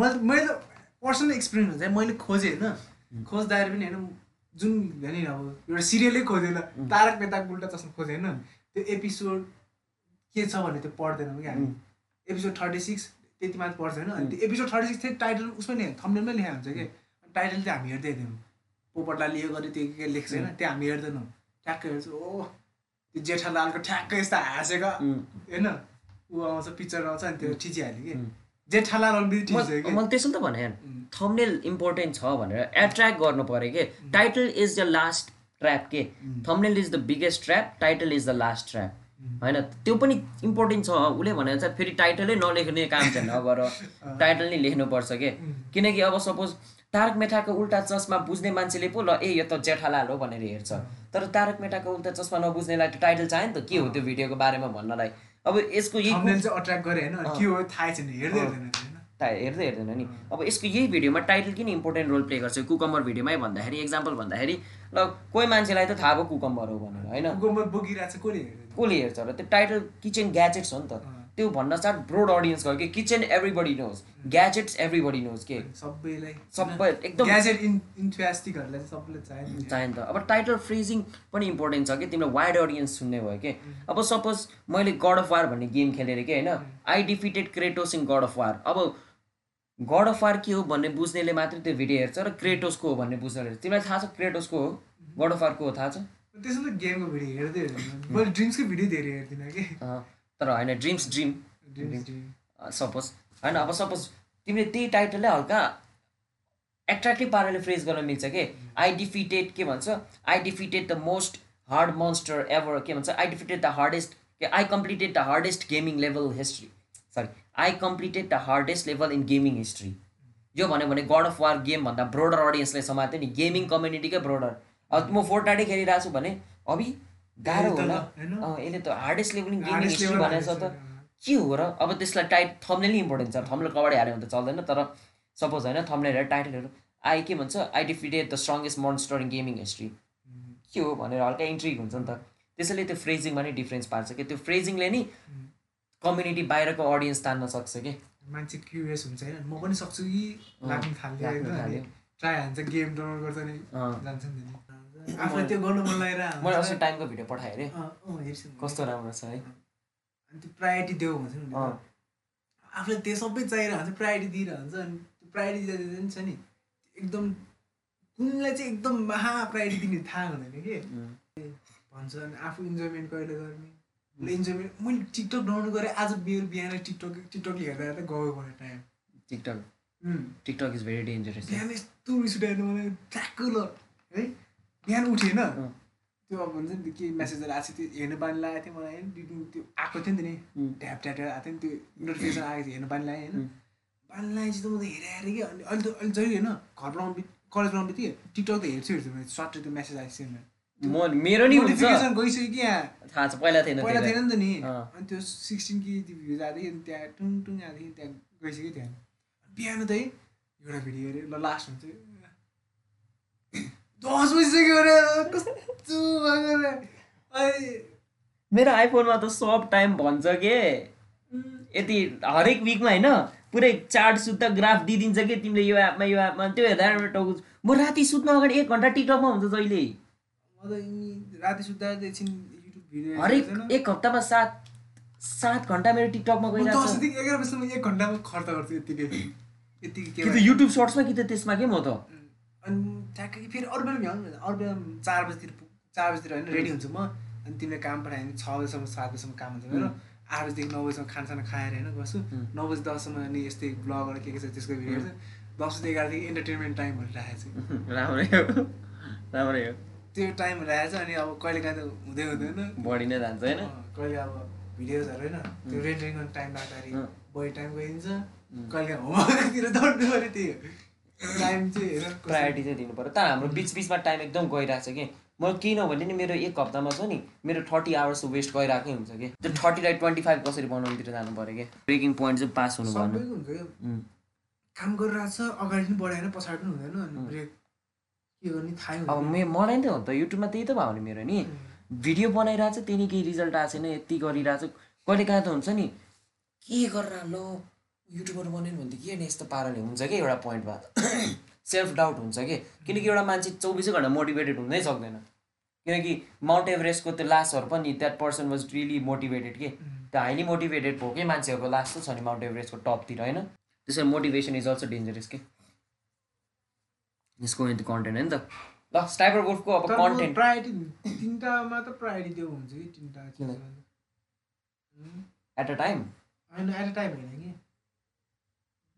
मैले मैले पर्सनल एक्सपिरियन्स हुन्छ मैले खोजेँ होइन। खोज्दाखेरि पनि होइन जुन भने अब एउटा सिरियलै खोजेन तारक मेहताको उल्टा चस्मा खोजेँ होइन। त्यो एपिसोड के छ भने त्यो पढ्दैनौँ कि हामी। एपिसोड थर्टी सिक्स त्यति मात्र पढ्छ होइन। अनि त्यो एपिसोड थर्टी सिक्स चाहिँ टाइटल उसमै नि थम्नेलमै लेखा हुन्छ कि? टाइटल चाहिँ हामी हेर्दै हेर्दैनौँ पोपटलाई लियो गरी त्यो के के लेख्छ होइन त्यो हामी हेर्दैनौँ। ठ्याक्कै हेर्छु ओ त्यो जेठालालको ठ्याक्कै यस्तो हाँसेको। होइन ऊ आउँछ पिक्चर आउँछ अनि त्यो ठिचिहाल्यो कि। जेठालाल मैले त्यसो त भने थम्नेल इम्पोर्टेन्ट छ भनेर एट्र्याक्ट गर्नु पऱ्यो कि। Title is the last trap के। Thumbnail is the biggest trap title is the last trap होइन त्यो पनि इम्पोर्टेन्ट छ। उसले भने चाहिँ फेरि टाइटलै नलेख्ने काम चाहिँ नगर टाइटल नै लेख्नुपर्छ के। किनकि अब सपोज तारक मेठाको उल्टा चस्मा बुझ्ने मान्छेले पो ल ए यो त जेठालाल हो भनेर हेर्छ। तर तारक मेठाको उल्टा चस्मा नबुझ्नेलाई त टाइटल चाहियो नि त। के हो त्यो भिडियोको बारेमा भन्नलाई? अब यसको यही हेर्दै हेर्दैन नि। अब यसको यही भिडियोमा टाइटल किन इम्पोर्टेन्ट रोल प्ले गर्छ? कुकम्बर भिडियोमै भन्दाखेरि एक्जाम्पल भन्दाखेरि ल कोही मान्छेलाई त थाहा भयो कुकम्बर हो भनेर होइन? कसले हेर्छ र त्यो टाइटल किचन ग्याजेट्स हो नि त। त्यो भन्न साथ ब्रोड अडियन्स गयो कि kitchen everybody knows gadgets everybody knows के? सबैलाई सबै एकदम ग्याजेट (laughs) अब टाइटल फ्रेजिङ पनि इम्पोर्टेन्ट छ कि? तिमीलाई वाइड अडियन्स सुन्ने भयो कि? अब सपोज मैले गड अफ वार भन्ने गेम खेलेर कि होइन? I defeated Kratos in God of War अब गड अफ वार के हो भन्ने बुझ्नेले मात्रै त्यो भिडियो हेर्छ र क्रेटोसको हो भन्ने बुझ्नेले तिमीलाई थाहा छ क्रेटोसको हो? गड अफ वारको हो थाहा छ? त्यसो त गेमको भिडियो हेर्दै हेर्दैन। मैले ड्रिम्सको भिडियो धेरै हेर्दिनँ कि? तर होइन ड्रिम्स ड्रिम सपोज होइन अब सपोज तिमीले त्यही टाइटललाई हल्का एट्र्याक्टिभ पाराले फ्रेज गर्न मिल्छ कि? आई डिफिटेड के भन्छ? I defeated the most hard monster ever के भन्छ? आई डिफिटेड द हार्डेस्ट के? I completed the hardest gaming level history sorry I completed the hardest level in gaming history यो भन्यो भने गड अफ वार गेम भन्दा broader अडियन्सलाई समात्यो नि गेमिङ कम्युनिटीकै ब्रोडर अब म फोर्टाडै खेलिरहेको छु भने अभि गाह्रो होला। यसले त hardest level in gaming history भनेको छ त। के हो र? अब त्यसलाई टाइट थम्नेल नै इम्पोर्टेन्ट छ। थम्नेल कबाडी हाल्यो भने त चल्दैन तर सपोज होइन थम्नेलहरू टाइटलहरू आई के भन्छ? I defeated the strongest monster in gaming history के हो भनेर हल्का इन्ट्रिग हुन्छ नि त। त्यसैले त्यो फ्रेजिङमा नै डिफ्रेन्स पार्छ कि? त्यो फ्रेजिङले नि कम्युनिटी बाहिरको अडियन्स तान्न सक्छ कि? मान्छे क्युरियस हुन्छ होइन। म पनि सक्छु कि लाग्नु थाल्यो। ट्राई हान्छ गेम डाउनलोड गर्छ नि। जान्छ नि। आफूलाई त्यो गर्नु मन लागेर मैले अस्ति टाइमको भिडियो पठाएँ अरे। कस्तो राम्रो छ है। अनि त्यो प्रायोरिटी देऊ भन्छ नि। आफूलाई त्यो सबै चाहिरहेको हुन्छ प्रायोरिटी दिइरहन्छ अनि त्यो प्रायोरिटी दिँदा दिँदा छ नि एकदम कुनलाई चाहिँ एकदम महा प्रायोरिटी दिने थाहा हुँदैन कि। भन्छ अनि आफू इन्जोयमेन्ट कहिले गर्ने? इन्जोयमेन्ट मैले टिकटक डाउनलोड गरेँ आज मेरो बिहान टिकटक टिकटक हेर्दा हेर्दा गयो भने time TikTok TikTok is very dangerous बिहान यस्तो रिस उठाएर मलाई ट्याक्क ल है। बिहान उठेन। अँ। त्यो अब हुन्छ नि के मेसेजहरू आएको थियो त्यो हेर्नु पानी लागेको थियो मलाई। होइन त्यो- त्यो आएको थियो नि त नि। ट्याप ट्याप आएको थियो नि त्यो नोटिफिकेसन आएको थियो हेर्नु पानी लाग्यो होइन. पानी लागेपछि त म त हेरेँ हेरेँ कि। अनि अहिले त अहिले जहिले होइन घर बनाउनु बित् कलेज बनाउनु बित्तिकै टिकटक त हेर्छु हेर्छु मैले सट्टै त्यो मेसेज आइसक्यो नि म मेरो नि नोटिफिकेसन गइसक्यो कि यहाँ। थाहा छ पहिला थिएन पहिला। थिएन नि त नि। अनि त्यो सिक्सटिन कि त्यो भ्युज आएदेखि अनि त्यहाँ टुङ टुङ आएदेखि त्यहाँ गइसक्यो त्यहाँ। बिहान त है एउटा भिडियो हेऱ्यो ल लास्ट हुन्छ। दस बजिसक्यो अरे कस्तो मेरो आइफोनमा त सब टाइम भन्छ के यति हरेक विकमा होइन पुरै चार्ट सुत्दा ग्राफ दिइदिन्छ कि तिमीले यो एपमा यो एपमा त्यो हेर्दा टाउको म राति सुत्नु अगाडि एक घन्टा टिकटकमा हुन्छ जहिले म त यी राति सुत्दा एकछिन युट्युब भिडियो हरेक एक हप्तामा सात सात घन्टा मेरो टिकटकमा गइरहेको एघार बजीसम्म एक घन्टामा खर्च गर्छु यतिकै यतिकै के कि त युट्युब सर्ट्समा कि त त्यसमा के म त अनि ठ्याक्कै। फेरि अरू बेला भ्याउनु अरू बेला चार बजीतिर चार बजीतिर होइन रेडी हुन्छु म। अनि तिमीले काम पठायो भने छ बजीसम्म सात बजीसम्म काम हुन्छ मेरो। आठ बजीदेखि नौ बजीसम्म खानासाना खाएर होइन बस्छु. नौ बजी दससम्म अनि यस्तै ब्लगहरू के के छ त्यसको भिडियो हेर्छु। दस बजी एघारदेखि इन्टरटेनमेन्ट टाइम भनेर राखेको छु। (laughs) राम्रै हो। राम्रै हो। त्यो टाइम राखेको छ अनि अब कहिले काहीँ त हुँदै हुँदैन। बढी नै जान्छ होइन। कहिले अब भिडियोजहरू होइन त्यो रेन्डरिङ टाइम लाग्दाखेरि। बढी टाइम गइदिन्छ। कहिले काहीँ होमवर्कतिर दौड्नु पऱ्यो त्यही हो। टाइम चाहिँ प्रायोरिटी चाहिँ दिनु पऱ्यो तर हाम्रो बिच बिचमा टाइम एकदम गइरहेको छ कि। म केही नभने नि मेरो एक हप्तामा छ नि मेरो थर्टी आवर्स वेस्ट गइरहेकै हुन्छ कि। त्यो थर्टीलाई ट्वेन्टी फाइभ कसरी बनाउनुतिर जानु पऱ्यो कि। ब्रेकिङ पोइन्ट चाहिँ पास हुनु उम्. काम गरिरहेको छ अगाडि पनि बढाएन पछाडि पनि हुँदैन अनि. ब्रेक के गर्ने थाहै अब मे मलाई नि त हो त युट्युबमा त्यही त भयो नि मेरो नि। भिडियो बनाइरहेको छ त्यही नि केही रिजल्ट आएको छैन यति गरिरहेको छ कहिले काहीँ त हुन्छ नि के गरेर ल। युट्युबर बन्यो भने त के? नि यस्तो पाराले हुन्छ कि एउटा पोइन्टमा सेल्फ डाउट हुन्छ कि? किनकि एउटा मान्छे चौबिसै घन्टा मोटिभेटेड हुनै सक्दैन। किनकि माउन्ट एभरेस्टको त्यो लास्टहरू पनि that person was really motivated के? त्यो हाइली मोटिभेटेड भएकै मान्छेहरूको लास्ट छ नि माउन्ट एभरेस्टको टपतिर होइन? त्यसरी मोटिभेसन इज अल्सो डेन्जरस के? यसको त्यो कन्टेन्ट हो नि त। ल स्टाइपर वुल्फको अब कन्टेन्ट प्रायोरिटी तिनवटामा त प्रायोरिटी हुन्छ कि तिनवटा एट अ टाइम होइन एट अ टाइम होइन कि?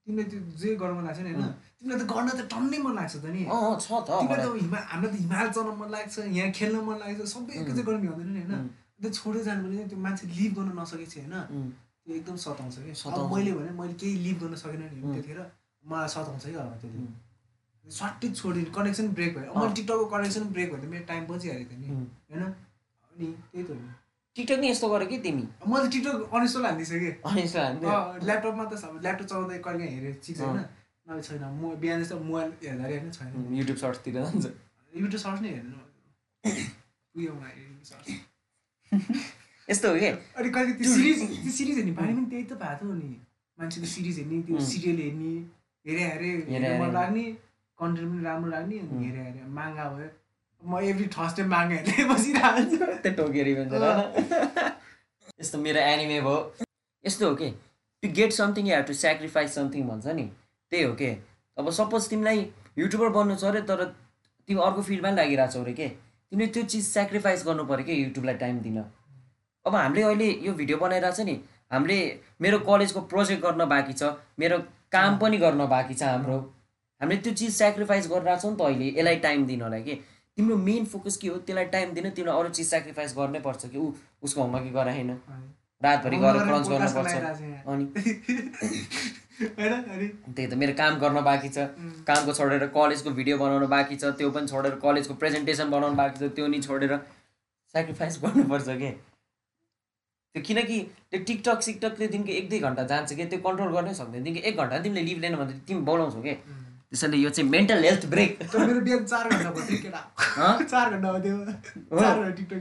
तिमीले त्यो जे गर्नु मन लाग्छ नि होइन. तिमीलाई त गर्न त टन्नै मन लाग्छ त नि छ त तिमीलाई मलाई त हिमा हामीलाई त हिमाल चढ्न मन लाग्छ यहाँ खेल्न मन लाग्छ सबै एकैचोटि गर्नु भ्याउँदैन नि होइन. त्यो छोडेर जानु भने त्यो मान्छे लिभ गर्न नसकेपछि होइन उम्. त्यो एकदम सताउँछ कि सताउँछ। मैले भने मैले केही लिभ गर्न सकेन नि. त्यतिखेर मलाई सताउँछ कि अब त्यति उम्. स्वाट्टै छोडिदिनु कनेक्सन ब्रेक भयो। मैले टिकटकको कनेक्सन ब्रेक भयो त मेरो टाइम बचिहाल्यो त नि. होइन अनि त्यही त हो नि टिकटक नि यस्तो गर कि तिमी? मैले टिकटक अनइन्स्टल हालिदिइसकेँ अनि यसो हान्दै ल्यापटपमा त सब ल्यापटप चलाउँदै कहिले काहीँ हेरेँ ठिक छैन। अँ। नभए छैन म बिहान जस्तो मोबाइल हेर्दाखेरि होइन छैन। युट्युब सर्ट्सतिर जान्छ। युट्युब सर्च नै हेर्नु। सर्च यस्तो हो कि? अनि कहिले त्यो सिरिज त्यो सिरिज हेर्ने बानी पनि त्यही त भएको थियो नि। मान्छेले सिरिज हेर्ने त्यो. सिरियल हेर्ने हेरे हेरे हेर्न मन। लाग्ने कन्टेन्ट पनि राम्रो लाग्ने. हेरे हेरे माङ्गा भयो। म एभ्री थर्सडे हेर्दै बसिरहन्छु त्यो टोकेरी भन्छ होइन यस्तो मेरो एनिमे भयो। यस्तो हो कि to get something you have to sacrifice something भन्छ नि। त्यही हो के। अब सपोज तिमीलाई युट्युबर बन्नु छ अरे तर तिमी अर्को फिल्डमा पनि लागिरहेको छौ अरे के? तिमीले त्यो चिज सेक्रिफाइस गर्नु पऱ्यो कि युट्युबलाई टाइम दिन? अब हामीले अहिले यो भिडियो बनाइरहेको छ नि हामीले मेरो कलेजको प्रोजेक्ट गर्न बाँकी छ मेरो काम पनि गर्न बाँकी छ हाम्रो। हामीले त्यो चिज सेक्रिफाइस गरिरहेको छौँ नि त अहिले यसलाई टाइम दिनलाई के? तिम्रो मेन फोकस के हो? त्यसलाई टाइम दिन तिमीलाई अरू चिज सेक्रिफाइस गर्नै पर्छ कि? ऊ उसको होमवर्क गराएन रातभरि गएर क्रन्च गर्नुपर्छ (laughs) अनि त्यही त मेरो काम गर्न बाँकी छ. कामको छोडेर कलेजको भिडियो बनाउनु बाँकी छ। त्यो पनि छोडेर कलेजको प्रेजेन्टेसन बनाउनु बाँकी छ। त्यो नि छोडेर सेक्रिफाइस (laughs) गर्नुपर्छ के? त्यो किनकि त्यो टिकटक सिकटकले तिमीको एक दुई घन्टा जान्छ कि? त्यो कन्ट्रोल गर्नै सक्दैन। तिमीको एक घन्टा तिमीले लिभ लिएन भने तिमी बोलाउँछौ कि? त्यसैले यो चाहिँ मेन्टल हेल्थ ब्रेक मेरो बिहान चार घन्टा भयो केटा हँ? चार घन्टा भयो त्यो। चार घन्टा टिकटक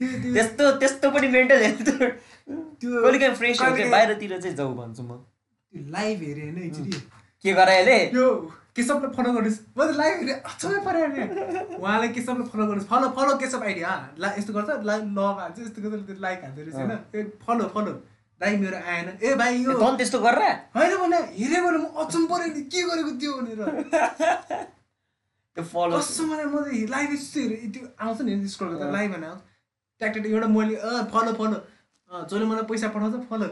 त्यो त्यो त्यस्तो त्यस्तो पनि मेन्टल हेल्थ त्यो कहिले काहीँ फ्रेस हो कि कहिले- बाहिरतिर चाहिँ जाऊ भन्छु म। त्यो लाइभ हेरेँ होइन एकचोटि। के गराएले यो केशवलाई फलो गर्नुहोस्। म त लाइभ हेरेँ अचम्मै पऱ्यो नि उहाँलाई केशवलाई फलो गर्नुहोस्। फलो फलो केशव आइडी हा ला यस्तो गर्छ ला लभ हान्छ यस्तो गर्छ त्यो लाइक हाल्दो रहेछ होइन। फलो फलो दाइ मेरो आएन। ए भाइ यो तँ पनि त्यस्तो गरेर होइन भने हेरेँ भने म अचम्म पऱ्यो नि के गरेको त्यो भनेर। त्यो फलो मलाई म त लाइभ यस्तो हेरेँ त्यो आउँछ नि स्क्रोल गर्दा लाइभ भने आउँछ। ट्याक ट्याक एउटा मैले अँ फलो फलो जसले मलाई पैसा पठाउँछ फलो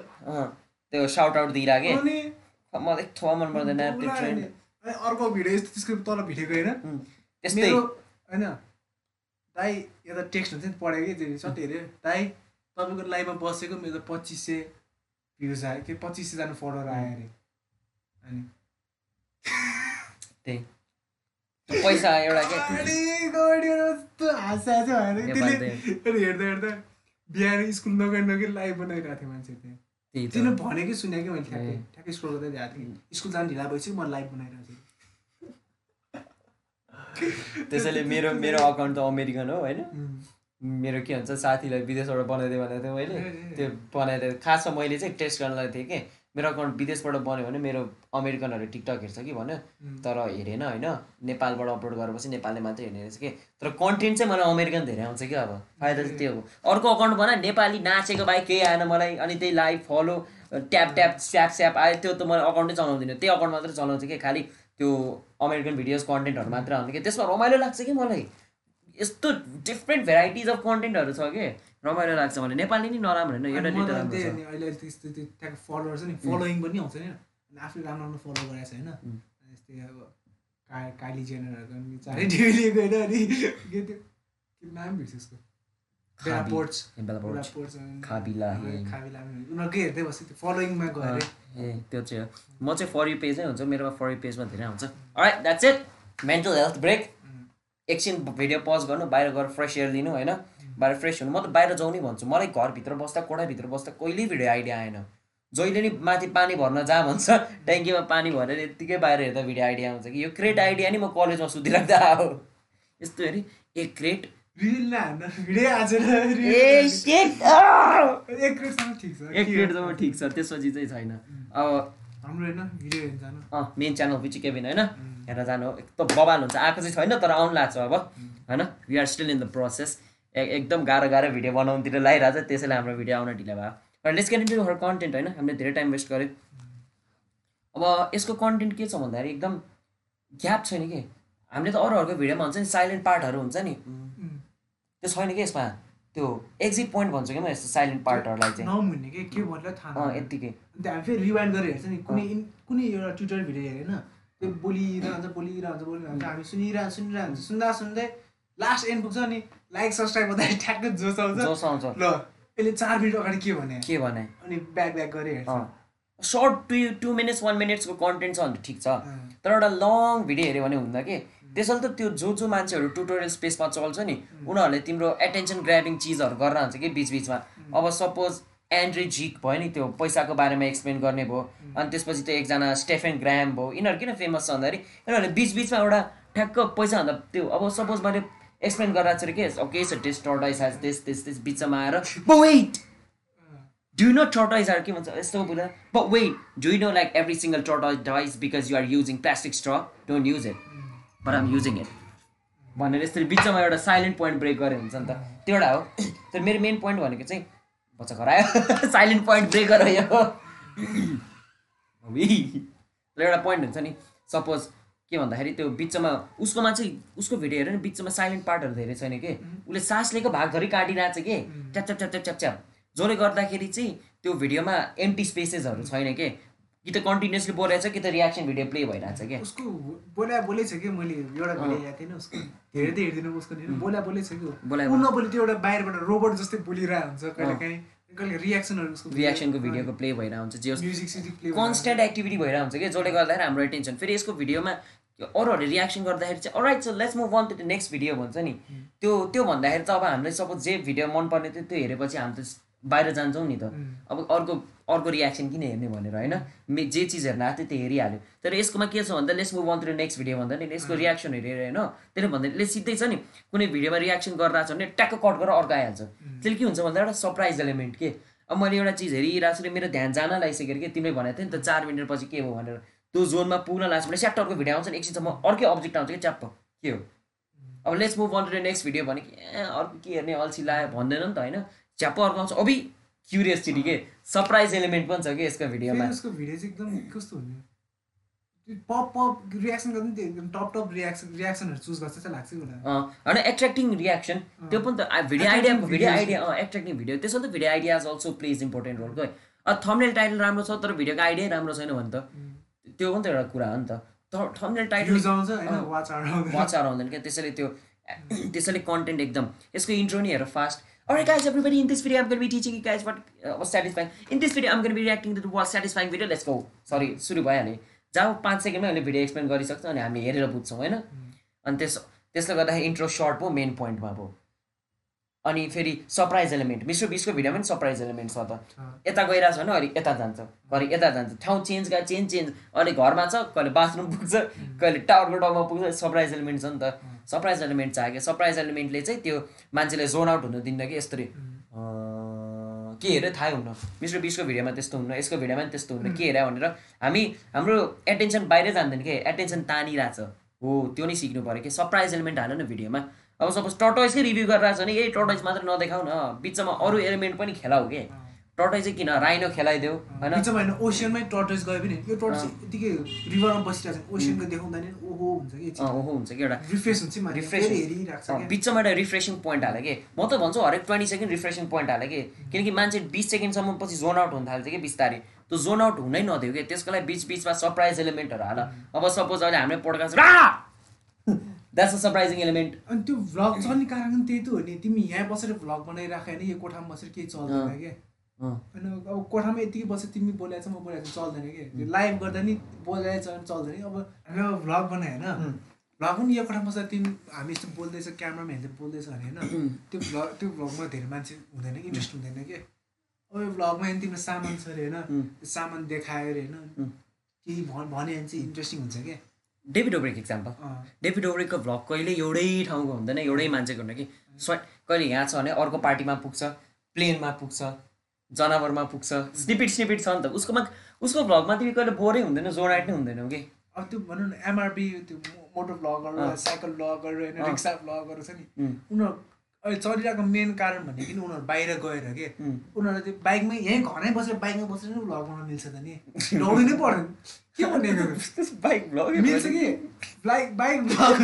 त्यो साउट आउट दिइरहेको अनि मलाई थोवा मन पर्दैन त्यो पुरा ट्रेन्ड अर्को भिडियो यस्तो त्यसको तल भिडियोको होइन। त्यस्तै। मेरो होइन। दाइ यता टेक्स्ट हुन्छ नि पढेको कि सट हेऱ्यो। दाइ तपाईँको लाइभमा बसेको मेरो पच्चिस सय भ्युज आयो। कि पच्चिस सयजना फलोवर आयो अरे। अनि त्यही। त्यो पैसा एउटा के? हाँस त्यसले हेर्दा हेर्दा बिहान स्कुल नगई नगई लाइभ बनाइरहेको थिएँ मान्छे त्यहाँ तिमीले भनेकै सुनेकै मैले ठ्याक्कै। ठ्याक्कै स्कुल गर्दै गएको थिएँ। स्कुल जानु ढिला भइसक्यो म लाइभ बनाइरहेको छु त्यसैले मेरो मेरो अकाउन्ट त अमेरिकन हो होइन. मेरो के भन्छ साथीलाई विदेशबाट बनाइदिएँ भनेको थिएँ मैले। त्यो बनाइदिएँ खासमा मैले चाहिँ टेस्ट गर्नलाई थिएँ कि। मेरो अकाउन्ट विदेशबाट बन्यो भने मेरो अमेरिकनहरू टिकटक हेर्छ कि भन्यो। तर हेरेन होइन। नेपालबाट अपलोड गरेपछि नेपालले मात्रै हेर्ने रहेछ कि। तर कन्टेन्ट चाहिँ मलाई अमेरिकन धेरै आउँछ कि अब। फाइदा चाहिँ त्यो हो। अर्को अकाउन्ट बना नेपाली नाचेको बाहेक केही आएन मलाई। अनि त्यही लाइभ फलो ट्याप ट्याप स्याप स्याप आयो। त्यो त मैले अकाउन्टै चलाउँदिनँ। त्यही अकाउन्ट मात्रै चलाउँछु कि। खालि त्यो अमेरिकन भिडियोज कन्टेन्टहरू मात्र आउँछ कि। त्यसमा रमाइलो लाग्छ कि मलाई। यस्तो डिफ्रेन्ट भेराइटिज अफ कन्टेन्टहरू छ कि? रमाइलो लाग्छ मलाई। नेपाली नि नराम्रो होइन एउटा अनि अहिले त्यस्तो त्यो त्यहाँको फलोवर छ नि फलोइङ पनि आउँछ नि। आफूले राम्रो राम्रो फलो गरेको छ होइन। जस्तै अब का काली जेनरहरूको पनि चारै होइन अनि। के त्यो के नाम उसको खाबिला खाबिला उनीहरूकै हेर्दै बस्यो त्यो फलोइङमा गयो अरे ए त्यो चाहिँ हो। म चाहिँ फर यु पेजै हुन्छ। मेरोमा फर यु पेजमा धेरै आउँछ। Right that's it mental health break. एकछिन भिडियो पज गर्नु बाहिर गएर फ्रेस एयर लिनु होइन? बाहिर फ्रेस हुनु म त बाहिर जाउँ नै भन्छु। मलाई घरभित्र बस्दा कोठाभित्र बस्दा कहिल्यै भिडियो आइडिया आएन। जहिले नि माथि पानी भर्न जा भन्छ ट्याङ्कीमा पानी भरेर यत्तिकै बाहिर हेर्दा भिडियो आइडिया आउँछ कि? यो क्रेट आइडिया नि म कलेजमा सुतिराख्दा हो। यस्तो हेरी एक क्रेट। ठिक छ त्यसपछि चाहिँ छैन। अब हाम्रो मेन च्यानल केबिन होइन? हेरेर जानु एकदम बबाल हुन्छ। आएको चाहिँ छैन तर आउनु लाग्छ अब होइन? We are still in the process एकदम गाह्रो गाह्रो भिडियो बनाउनुतिर लागिरहेको छ त्यसैले हाम्रो भिडियो आउन ढिलो भयो। र let's get into her content होइन? हामीले धेरै टाइम वेस्ट गऱ्यो। अब यसको कन्टेन्ट के छ भन्दाखेरि एकदम ग्याप छैन कि? हामीले त अरूहरूको भिडियोमा हुन्छ नि साइलेन्ट पार्टहरू हुन्छ नि. त्यो छैन कि यसमा? त्यो एक्जिट पोइन्ट भन्छु कि म यस्तो साइलेन्ट पार्टहरूलाई चाहिँ। के? के भनेर थाहा। यत्तिकै। फेरि रिवाइन्ड गरेर हेर्छ नि। कुनै कुनै एउटा ट्युटर भिडियो होइन त्यो बोलिरहन्छ बोलिरहन्छ बोलिरहन्छ। हामी सुनिरहन्छ सुनिरहन्छ। सुन्दा सुन्दै लास्ट एन्ड पुग्छ नि लाइक सब्सक्राइब गर्दाखेरि ठ्याक्कै (laughs) जोस आउँछ। जोस आउँछ। ल यसले चार मिनट अगाडि के भने? के भने? अनि ब्याक ब्याक अँ। Short two two minutes one मिनट्सको content छ भने ठिक छ। तर एउटा लङ भिडियो हेऱ्यो भने हुँदा कि? त्यसैले त त्यो जो जो मान्छेहरू ट्युटोरियल स्पेसमा चल्छ नि उनीहरूले तिम्रो एटेन्सन ग्राबिङ चिजहरू गरेर हुन्छ कि बिचबिचमा। अब सपोज एन्ड्री जिक भयो नि त्यो पैसाको बारेमा एक्सप्लेन गर्ने भयो। अनि त्यसपछि त्यो एकजना स्टेफेन ग्राम भयो। यिनीहरू किन फेमस छ भन्दाखेरि यिनीहरूले बिचबिचमा एउटा ठ्याक्क पैसा भन्दा त्यो अब सपोज मैले एक्सप्लेन गरेर चाहिँ के केही छ टेस्ट टर्टाइस हाज त्यस त्यस त्यस बिचमा आएर wait you know tortoise are के भन्छ? यस्तो कुरा But wait, do you know like every single tortoise dies because you are using plastic straw? Don't use it. But I'm using it. भनेर यसरी बिचमा एउटा साइलेन्ट पोइन्ट ब्रेक गरे हुन्छ नि त। त्यो एउटा हो। तर मेरो मेन पोइन्ट भनेको चाहिँ बच्चा खरायो साइलेन्ट पोइन्ट ब्रेक गऱ्यो र एउटा पोइन्ट हुन्छ नि। सपोज के भन्दाखेरि त्यो बिचमा उसकोमा चाहिँ उसको भिडियो हेऱ्यो नि बिचमा साइलेन्ट पार्टहरू धेरै छैन कि? उसले सास लिएको भागधरि काटिरहेको छ कि? च्याप च्याप च्याप च्याप च्याप जसले गर्दाखेरि चाहिँ त्यो भिडियोमा एम्टी स्पेसेसहरू छैन कि? कि त कन्टिन्युसली छ कि त रियाक्सन भिडियो प्ले भइरहेको छ कि उसको बोला बोलै छ कि मैले एउटा भिडियो हेरेको थिएँ उसको। धेरै त हेर्दिनँ उसको बोला बोलै छ कि ऊ नबोली त्यो एउटा बाहिरबाट रोबोट जस्तै बोलिरहेको हुन्छ कहिले काहीँ कहिले रियाक्सनहरू उसको रियाक्सनको भिडियोको प्ले भइरहेको हुन्छ जे म्युजिक सिजिक प्ले कन्सटेन्ट एक्टिभिटी भइरहेको हुन्छ कि जसले गर्दाखेरि हाम्रो एटेन्सन फेरि यसको भिडियोमा अरूहरूले रियाक्सन गर्दाखेरि चाहिँ alright so let's move on to the next video भन्छ नि। त्यो त्यो भन्दाखेरि चाहिँ अब हामीले सपोज जे भिडियो मनपर्ने थियो त्यो हेरेपछि हामी त बाहिर जान्छौँ नि त। अब अर्को अर्को रियाक्सन किन हेर्ने भनेर होइन? मे जे चिज हेर्न आएको थियो त्यो हेरिहाल्यो। तर यसकोमा के छ भन्दा let's move on to next video भन्दा नि यसको रियाक्सन हेरेर होइन? त्यसले भन्दा यसले सिधै छ नि कुनै भिडियोमा रियाक्सन गरिरहेको छ भने ट्याक्क कट गरेर अर्को आइहाल्छ। त्यसले के हुन्छ भन्दा एउटा सरप्राइज एलिमेन्ट के? अब मैले एउटा चिज हेरिरहेको छु मेरो ध्यान जान लागिसकेर कि तिमीले भनेको थियो नि त चार मिनटपछि के भयो भनेर। त्यो जोनमा पुग्न लाग्छ भने स्याट अर्को भिडियो आउँछ नि एकछिनसम्म अर्कै अब्जेक्ट आउँछ कि च्याप्प। के हो? अब let's move on to next video भने कि अर्को के हेर्ने अल्छी लाग्यो भन्दैन नि त होइन? च्याप्प अर्को आउँछ। अभि क्युरियसिटी के सरप्राइज एलिमेन्ट पनि छ कि यसको भिडियोमा उसको भिडियो चाहिँ एकदम कस्तो हुने? पप पप रियाक्सन गर्नु नि त्यो एकदम टप टप रियाक्सन रियाक्सनहरू चुज गर्छ जस्तो लाग्छ कि होइन एट्र्याक्टिङ रियाक्सन त्यो पनि त video idea video. Idea attracting video त्यसो त video ideas also plays important role अब थम्नेल टाइटल राम्रो छ तर भिडियोको आइडिया राम्रो छैन भने त। त्यो पनि त एउटा कुरा हो नि त। Thumbnail title. वाच आउँदैन। क्या त्यसैले त्यो त्यसैले कन्टेन्ट एकदम। यसको इन्ट्रो नि हेर fast Alright guys, everybody, in this video I'm going to be teaching you guys what uh, was satisfying. In this video I'm going to be reacting to the was satisfying video. Let's go. Sorry, सुरु भइहाल्यो जब पाँच सेकेन्डमा हामीले video explain गरिसक्छ अनि हामी हेरेर बुझ्छौँ होइन अनि त्यस त्यसले गर्दाखेरि इन्ट्रो सर्ट भयो मेन पोइन्टमा भयो अनि फेरि सरप्राइज एलिमेन्ट मिस्टर बिसको भिडियोमा पनि सरप्राइज एलिमेन्ट छ त यता गइरहेछ भने अहिले यता जान्छ घरि यता जान्छ ठाउँ चेन्ज गा चेन्ज चेन्ज अहिले घरमा छ कहिले बाथरुम पुग्छ कहिले टावरको टाउमा पुग्छ सरप्राइज एलिमेन्ट छ नि त सरप्राइज एलिमेन्ट चाहियो कि सरप्राइज एलिमेन्टले चाहिँ त्यो मान्छेलाई जोन आउट हुन दिँदा कि यसरी अँ, के हेऱ्यो थाहै हुन्न। मिस्टर बिसको भिडियोमा त्यस्तो हुन्न यसको भिडियोमा पनि त्यस्तो हुन्न। के हेऱ्यो भनेर हामी हाम्रो एटेन्सन बाहिरै जान्दैन कि एटेन्सन तानिरहेछ। हो त्यो नै सिक्नु पऱ्यो कि सरप्राइज एलिमेन्ट हाल्यो न भिडियोमा। अब सपोज टर्टोइसकै रिभ्यू गरिरहेको छ भने यही टर्टोइस मात्र नदेखाउ न। बिचमा अरू एलिमेन्ट पनि खेलाऊ के टर्टोइस चाहिँ किन? राइनो खेलाइदेऊ होइन? ओसियनमै टर्टस गयो भने यो टर्टस यतिकै रिभरमा बसिरहेको छ। ओसियनको देखाउँदा नि ओहो हुन्छ कि ओहो हुन्छ कि एउटा रिफ्रेस हुन्छ हुन्छ। हेरिरहेको छ। बिचमा एउटा रिफ्रेसिङ पोइन्ट हाल्यो कि? म त भन्छु हरेक ट्वेन्टी सेकेन्ड रिफ्रेसिङ पोइन्ट हाल्यो कि? किनकि मान्छे बिस सेकेन्डसम्म पछि जोन आउट हुन थाल्छ कि बिस्तारै। त्यो जोन आउट हुनै नदियो कि? त्यसको लागि बिच बिचमा सरप्राइज एलिमेन्टहरू हाल। अब सपोज अहिले हाम्रो podcast that's a surprising element अनि त्यो भ्लग चल्ने कारण त्यही त हो नि। तिमी यहाँ बसेर भ्लग बनाइराख होइन? यो कोठामा बसेर केही चल्दैन क्या। होइन अब कोठामा यतिकै बसेर तिमी बोलाएछ म बोलाएछ चल्दैन कि? लाइभ गर्दा नि बोलाएछ भने चल्दैन कि? अब हामीले अब भ्लग बनायो होइन? भ्लग पनि यो कोठामा बस्दा तिमी हामी यस्तो बोल्दैछ क्यामराम्यानले बोल्दैछ भने होइन? त्यो भ्लग त्यो भ्लगमा धेरै मान्छे हुँदैन कि इन्ट्रेस्ट हुँदैन कि? अब यो भ्लगमा नि तिम्रो सामान छ अरे होइन? सामान देखायो अरे होइन? केही भन् भन्यो भने चाहिँ इन्ट्रेस्टिङ हुन्छ क्या डेभिड ओब्रेक इक्जाम्पल डेभिड ओब्रेकको भ्लग कहिले एउटै ठाउँको हुँदैन एउटै मान्छेको हुन्न कि? स्व कहिले यहाँ छ भने अर्को पार्टीमा पुग्छ प्लेनमा पुग्छ। जनावरमा पुग्छ। स्निपिट स्निपिट छ नि त उसकोमा उसको भ्लगमा तिमी कहिले बोरै हुँदैन जोडाइट नै हुँदैनौ कि? अब त्यो भनौँ न एमआरपी त्यो मोटर भ्लगर साइकल भ्लगर होइन। रिक्सा भ्लगहरू छ नि। उनीहरू अहिले चलिरहेको मेन कारण भनेको नि उनीहरू बाहिर गएर के? उम्। उनीहरूले त्यो बाइकमै यहीँ घरै बसेर बाइकमा बसेर नै भ्लग बनाउन मिल्छ त नि। (laughs) दौडिनै पर्दैन। के भनेको बाइक भ्लग मिल्छ कि? बाइक बाइक (laughs) भ्लग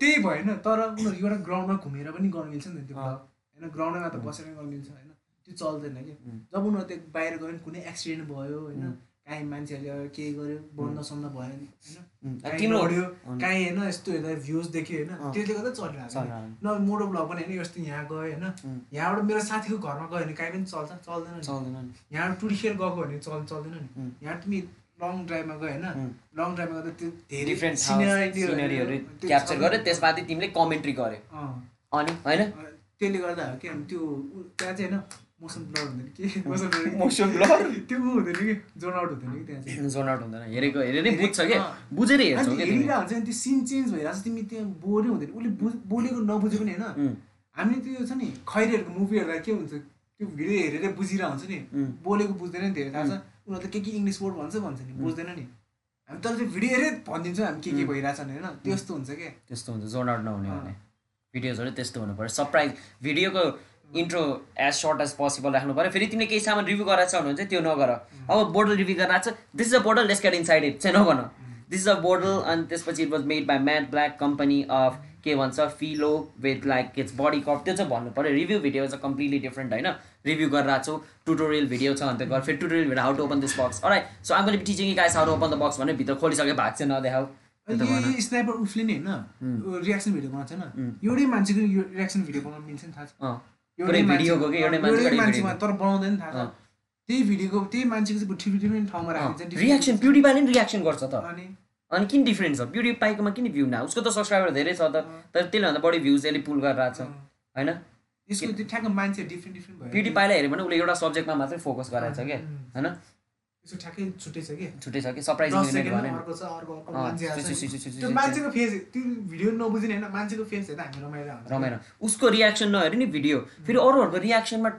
त्यही भएन तर उनीहरू एउटा ग्राउन्डमा घुमेर पनि गर्नु मिल्छ नि त त्यो भ्लग। होइन ग्राउन्डमा त बसेर गर्नु मिल्छ होइन? त्यो चल्दैन कि? जब उनीहरू त्यो बाहिर गयो भने कुनै एक्सिडेन्ट भयो होइन? काहीँ मान्छेहरूले केही गर्यो बन्द सन्द भयो नि होइन? अब काहीँ होइन? यस्तो हेर्दा भ्युज देख्यो होइन। त्यसले गर्दा चलिरहेको छ। न मोटो ब्लग पनि होइन यस्तो यहाँ गयो होइन? यहाँबाट मेरो साथीको घरमा गयो भने काहीँ पनि चल्छ चल्दैन चल्दैन नि। यहाँबाट टुरिखेल गएको भने चल चल्दैन नि. यहाँ तिमी लङ ड्राइभमा गयो होइन. लङ ड्राइभमा गर्दा त्यो धेरै सिनेरीहरू- क्याप्चर। गर्यो त्यसमाथि तिमीले कमेन्ट्री गर्यो। अनि होइन? त्यसले गर्दा हो कि अनि त्यो त्यहाँ चाहिँ होइन मोसन ब्लर हुँदैन के। Motion (laughs) motion blur? (laughs) त्यो ऊ हुँदैन कि जोन आउट हुँदैन कि त्यहाँ चाहिँ। (laughs) जोन आउट हुँदैन हेरेको हेरेरै बुझ्छ कि। बुझेर हेर्छौ हेरिरहेको हुन्छ नि त्यो सिन चेन्ज भइरहेको छ तिमी त्यहाँ बोरै हुँदैन उसले बुझ बोलेको नबुझे पनि होइन। हामीले त्यो छ नि खैरेहरूको मुभी हेर्दा के हुन्छ त्यो भिडियो हेरेरै बुझिरहेको हुन्छ नि। बोलेको बुझ्दैन नि धेरै थाहा छ। उनीहरू त के के इङ्ग्लिस वर्ड भन्छ भन्छ नि बुझ्दैन नि। हामी तर त्यो भिडियो हेरेर भनिदिन्छौँ हामी के के भइरहेछ भने होइन त्यस्तो हुन्छ क्या त्यस्तो हुन्छ जोन आउट नहुने भिडियोजहरू त्यस्तो हुनु पऱ्यो। Surprise भिडियोको intro as short as possible राख्नु पऱ्यो। फेरि तिमीले केही सामान रिभ्यू गराएको छ भने चाहिँ त्यो नगर। अब बोटल रिभ्यू गरिरहेको छ। This is a bottle let's get inside it चाहिँ नभन। दिस इज अ बोटल अनि त्यसपछि it was made by matte black company of के भन्छ फिलो with like it's body cup त्यो चाहिँ भन्नु पऱ्यो। रिभ्यू भिडियो चाहिँ कम्प्लिटली डिफ्रेन्ट होइन? रिभ्यू गरिरहेको छु। टुटोरियल भिडियो छ अन्त गर। फेरि tutorial video how to open this box alright so I'm गोली teaching guys how to open the box भने भित्र खोलिसके भाग चाहिँ नदेखाऊ। स्नाइपर उसले नि होइन? रियाक्सन भिडियो बनाउँछ होइन? एउटै मान्छेको यो रियाक्सन भिडियो बनाउनु मिल्छ नि थाहा छ। एउटै मान्छेमा। तर बनाउँदैन थाहा छ। त्यही भिडियोको त्यही मान्छेको चाहिँ ठुलो ठाउँमा राखिन्छ रियाक्सन प्युडिपाईले नि रियाक्सन गर्छ त। अनि? अनि किन डिफ्रेन्ट छ? प्युडिपाईकोमा किन भ्यू न? उसको त सब्सक्राइबर धेरै छ त। तर त्यसले भन्दा बढी भ्युज यसले पुल गरिरहेको छ। होइन? यसको त्यो ठ्याक्क मान्छे डिफ्रेन्ट डिफ्रेन्ट भयो। प्युडिपाईलाई हेऱ्यो भने उसले एउटा सब्जेक्टमा मात्रै फोकस गराएको छ क्या होइन? ठ्याक्कै छुट्टै छ कि? छुट्टै छ कि? दस सरप्राइजिङ सेकेन्डमा भने। अर्को छ अर्को अर्को अँ, मान्छे आएको सु- छ। सु- नि। सु- सु- सु- त्यो मान्छेको फेस त्यो भिडियो नबुझिने होइन मान्छेको फेस हेर्दा हामी रमाइलो रमाइलो उसको रियाक्सन नहेऱ्यो नि भिडियो फेरि अरूहरूको रियाक्सनमा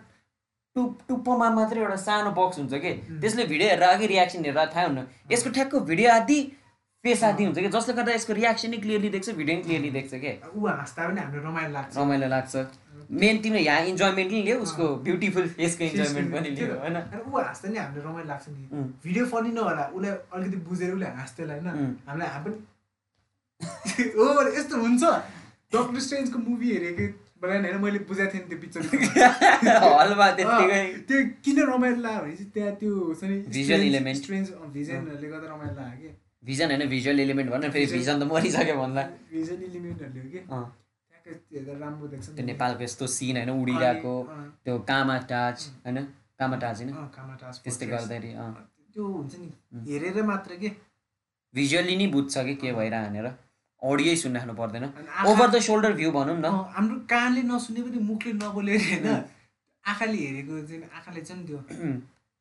टुप टुप्पोमा मात्रै एउटा सानो बक्स हुन्छ कि? त्यसले भिडियो हेरेर अघि रियाक्सन हेरेर थाहा हुन्न। यसको ठ्याक्क भिडियो आदि फेस आदि हुन्छ कि? जसले गर्दा यसको रियाक्सन नै क्लियरली देख्छ भिडियो पनि क्लियरली देख्छ कि? ऊ हाँस्दा पनि हामीलाई रमाइलो लाग्छ। रमाइलो लाग्छ। मेन तिमीले यहाँ इन्जोयमेन्ट पनि लियो उसको ब्युटिफुल फेसको इन्जोयमेन्ट पनि लियो होइन? ऊ हाँस्दा नि हामीले रमाइलो लाग्छ नि. भिडियो फनी नहोला उसलाई अलिकति बुझेर उसले हाँस्थ्यो होला होइन. हामीलाई हामी पनि (laughs) हो यस्तो हुन्छ? डक्टर स्ट्रेन्जको मुभी हेरेको बेला होइन मैले बुझाएको थिएँ नि त्यो पिक्चर (laughs) हलमा त्यत्तिकै। त्यो किन रमाइलो लाग्यो भने चाहिँ त्यहाँ त्यो नि Visual element. स्ट्रेन्ज भिजनहरूले गर्दा रमाइलो लाग्यो कि? भिजन होइन भिजुअल एलिमेन्ट भन्न फेरि भिजन त मरिसक्यो भन्दा। भिजन इलिमेन्टहरूले हो कि? राम्रो देख्छ नि त्यो नेपालको यस्तो सिन होइन उडिरहेको त्यो कामा टाच होइन कामा टाच होइन। त्यस्तै। गर्दाखेरि त्यो हुन्छ नि। हेरेर मात्र के? भिजुअली नै बुझ्छ कि के भइरह भनेर। अडियो सुनिराख्नु पर्दैन। ओभर द सोल्डर भ्यू भनौँ न। हाम्रो कानले नसुने पनि मुखले नबोले होइन। आँखाले हेरेको चाहिँ आँखाले चाहिँ नि त्यो।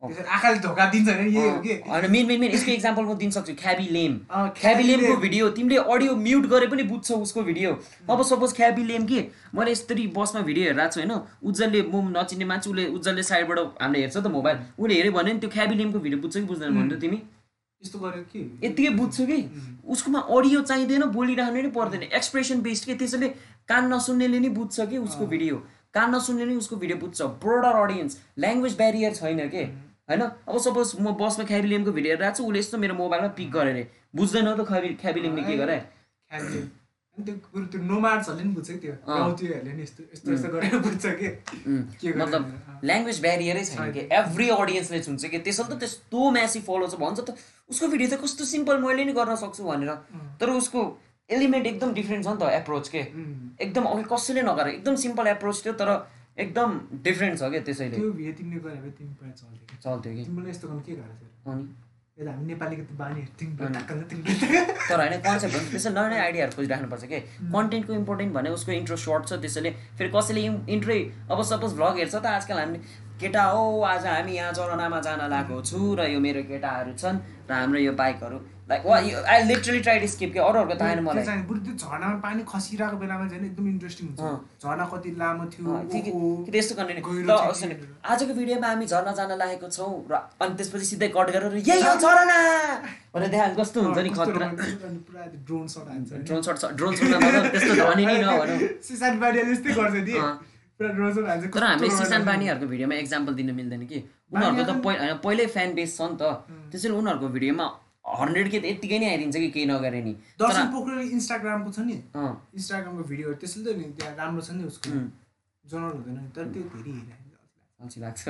आँखाले धोका दिन्छ होइन मेन मेन मेन यसको इक्जाम्पल म दिन सक्छु ख्याबी लेम ख्याबी लेमको भिडियो तिमीले अडियो म्युट गरे पनि बुझ्छौ उसको भिडियो अब सपोज ख्याबी लेम कि? मैले यस्तरी बसमा भिडियो हेरिरहेको छु होइन? उज्जवलले म नचिन्ने मान्छे उसले उज्जवलले साइडबाट हामीले हेर्छ त मोबाइल उसले हेऱ्यो भने नि त्यो ख्याबी लेमको भिडियो बुझ्छ कि बुझ्दैन भन्नु तिमी? यस्तो गरेर के? यत्तिकै बुझ्छु कि? उसकोमा अडियो चाहिँदैन बोलिरहनु नै पर्दैन। एक्सप्रेसन बेस्ड के? त्यसैले कान नसुन्नेले नि बुझ्छ कि उसको भिडियो कान नसुन्ने नि उसको भिडियो बुझ्छ। ब्रोडर अडियन्स ल्याङ्ग्वेज ब्यारियर छैन के? होइन? अब सपोज म बसमा ख्याबिलियमको भिडियो हेरिरहेको छु उसले यस्तो मेरो मोबाइलमा पिक गरेर अरे बुझ्दैन त ख्याबि ख्याबिलियमले के गरे? मतलब। ल्याङ्ग्वेज ब्यारियरै छैन कि? एभ्री अडियन्सले छुन्छ कि त्यसले त त्यस्तो म्यासी फलो छ। भन्छ त उसको भिडियो त कस्तो सिम्पल मैले नि गर्न सक्छु भनेर। तर उसको एलिमेन्ट एकदम डिफ्रेन्ट छ नि त एप्रोच के। एकदम अघि कसैले नगरे। एकदम सिम्पल एप्रोच थियो तर एकदम डिफ्रेन्ट छ क्या त्यसैले? त्यो गरे तिमी पुरा चल्थ्यो कि चल्थ्यो कि? यस्तो गर्नु के गरेको अनि? यता हामी नेपालीको त बानीहरू तर होइन कन्सेप्ट हुन्छ त्यसै नयाँ नयाँ आइडियाहरू खोजिराख्नुपर्छ कि? कन्टेन्टको इम्पोर्टेन्ट भने उसको इन्ट्रो सर्ट छ त्यसैले। फेरि कसैले इन्ट्रै अब सपोज भ्लग हेर्छ त आजकल हामी केटा हो आज हामी यहाँ चरनामा जान लागेको छु र यो मेरो केटाहरू छन् र हाम्रो यो बाइकहरू। लाइक वा आई लिटरली ट्राइड स्किप के अरूहरूको त आएन मलाई। बरु त्यो झर्नामा पानी खसिरहेको बेलामा चाहिँ एकदम इन्ट्रेस्टिङ हुन्छ। झर्ना कति लामो थियो त्यस्तो कि। आजको भिडियोमा हामी झर्ना जान लागेको छौँ र अनि त्यसपछि सिधै कट गरेर यही हो झरना! भनेर देखाएको कस्तो हुन्छ नि खतरा? ड्रोन सट हान्छ ड्रोन सर्ट ड्रोन सर्टमा त्यस्तो धनी नै नभनौँ। सिसान बारीले यस्तै गर्छ नि। तर हामीले सिसान। बानीहरूको भिडियोमा एक्जाम्पल दिन मिल्दैन कि? उनीहरूको त पहिल्यै फ्यान बेस छ नि त। त्यसैले उनीहरूको भिडियोमा हन्ड्रेड के त यत्तिकै नै आइदिन्छ कि केही नगरे नि। दर्शन पोखरेल इन्स्टाग्रामको छ नि। इन्स्टाग्रामको भिडियोहरू त्यसले त नि त्यहाँ राम्रो छ नि उसको। जनरल हुँदैन। नि तर त्यो धेरै अल्छी लाग्छ।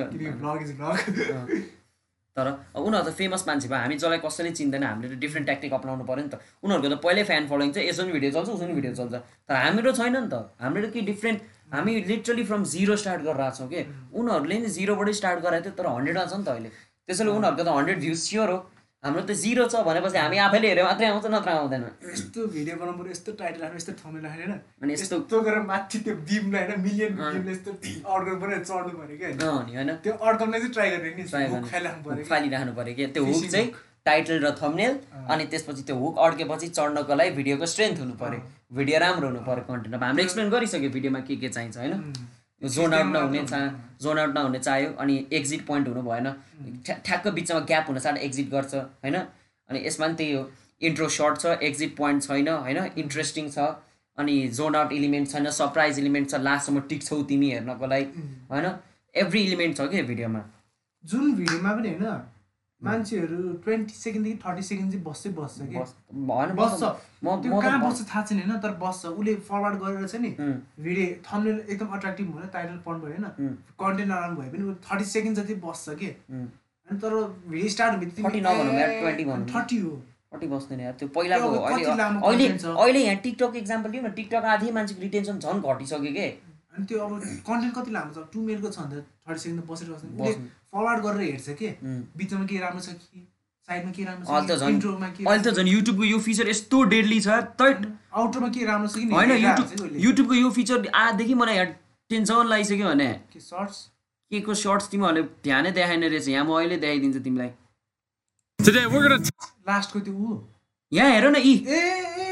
तर अब उनीहरू त फेमस मान्छे भयो हामी जसलाई कसैले चिन्दैन हामीले त डिफ्रेन्ट ट्याक्टिक अप्नाउनु पऱ्यो नि त। उनीहरूको त पहिल्यै फ्यान फलोइङ छ यसो पनि भिडियो चल्छ उसो पनि भिडियो चल्छ। तर हाम्रो छैन नि त। हाम्रो त के डिफ्रेन्ट हामी लिटरली फ्रम जिरो स्टार्ट गरेर आएको छौँ कि। उनीहरूले नि जिरोबाटै स्टार्ट गराएको थियो तर हन्ड्रेडमा छ नि त अहिले। त्यसैले उनीहरूको त हन्ड्रेड भ्युज स्योर हो। हाम्रो त जिरो छ भनेपछि हामी आफैले हेऱ्यो मात्रै आउँछ नत्र आउँदैन। यस्तो भिडियो बनाउनु पऱ्यो यस्तो टाइटल राख्नु यस्तो थमेल राख्नु होइन। अनि यस्तो यस्तो गरेर माथि त्यो बिमलाई होइन मिलियनको बिमलाई यस्तो अड्काउनु पऱ्यो चढ्नु पऱ्यो क्या नि होइन। त्यो अड्काउनलाई चाहिँ ट्राई गरेर नि हुक गर्ने। पऱ्यो क्या। फालिराख्नु पऱ्यो कि त्यो हुक चाहिँ टाइटल र थम्नेल अनि त्यसपछि त्यो हुक अड्केपछि चढ्नको लागि भिडियोको स्ट्रेन्थ हुनु पऱ्यो। भिडियो राम्रो हुनु पऱ्यो कन्टेन्ट अब हामीले एक्सप्लेन गरिसक्यो भिडियोमा के के चाहिन्छ होइन। जोन आउट नहुने। चा जोन आउट नहुने चाहियो अनि एक्जिट पोइन्ट हुनु भएन। ठ्या- ठ्याक्क बिचमा ग्याप हुन साथ एक्जिट गर्छ होइन? अनि यसमा पनि त्यही हो। इन्ट्रो सर्ट छ एक्जिट पोइन्ट छैन होइन? इन्ट्रेस्टिङ छ। अनि जोन आउट इलिमेन्ट छैन सरप्राइज इलिमेन्ट छ लास्टसम्म टिक्छौ तिमी हेर्नको लागि होइन? एभ्री इलिमेन्ट छ कि भिडियोमा? जुन भिडियोमा पनि होइन मान्छेहरू ट्वेन्टी सेकेन्डदेखि थर्टी सेकेन्ड चाहिँ बस्छै बस्छ। कि बस्छ त्यो कहाँ बस्छ थाहा छैन होइन? तर बस्छ। उसले फरवर्ड गरेर चाहिँ नि भिडियो थम्नेल एकदम अट्र्याक्टिभ भयो टाइटल पढ्नु भयो होइन? कन्टेन्ट नराम्रो भए पनि थर्टी सेकेन्ड जति बस्छ कि। अनि तर भिडियो स्टार्ट हुने 30 नभनौँ यार, 20 भनौँ। थर्टी हो। कति बस्दैन यार। त्यो पहिलाको अहिले अहिले यहाँ टिकटक इक्जाम्पल लिउँ न। टिकटक आधी मान्छेको रिटेन्सन झन् घटिसक्यो के? अनि त्यो अब कन्टेन्ट कति लामो छ? टु मिनटको छ भने त थर्टी सेकेन्ड बसेर बस्छ उसले। फरवर्ड गरेर हेर्छ कि। बिचमा के राम्रो छ कि? साइडमा के राम्रो अहिले त छ इन्ट्रोमा के अहिले त झन् युट्युबको यो फिचर यस्तो डेडली छ तैट आउटरमा के राम्रो छ कि होइन युट्युब। युट्युबको यो फिचर आजदेखि मलाई यहाँ टेन्सन लागिसक्यो भने। के सर्ट्स? के को सर्ट्स तिमीहरूले ध्यानै देखाएन रहेछ। यहाँ म अहिले देखाइदिन्छु तिमीलाई। लास्टको त्यो ऊ। यहाँ हेर न यी। ए।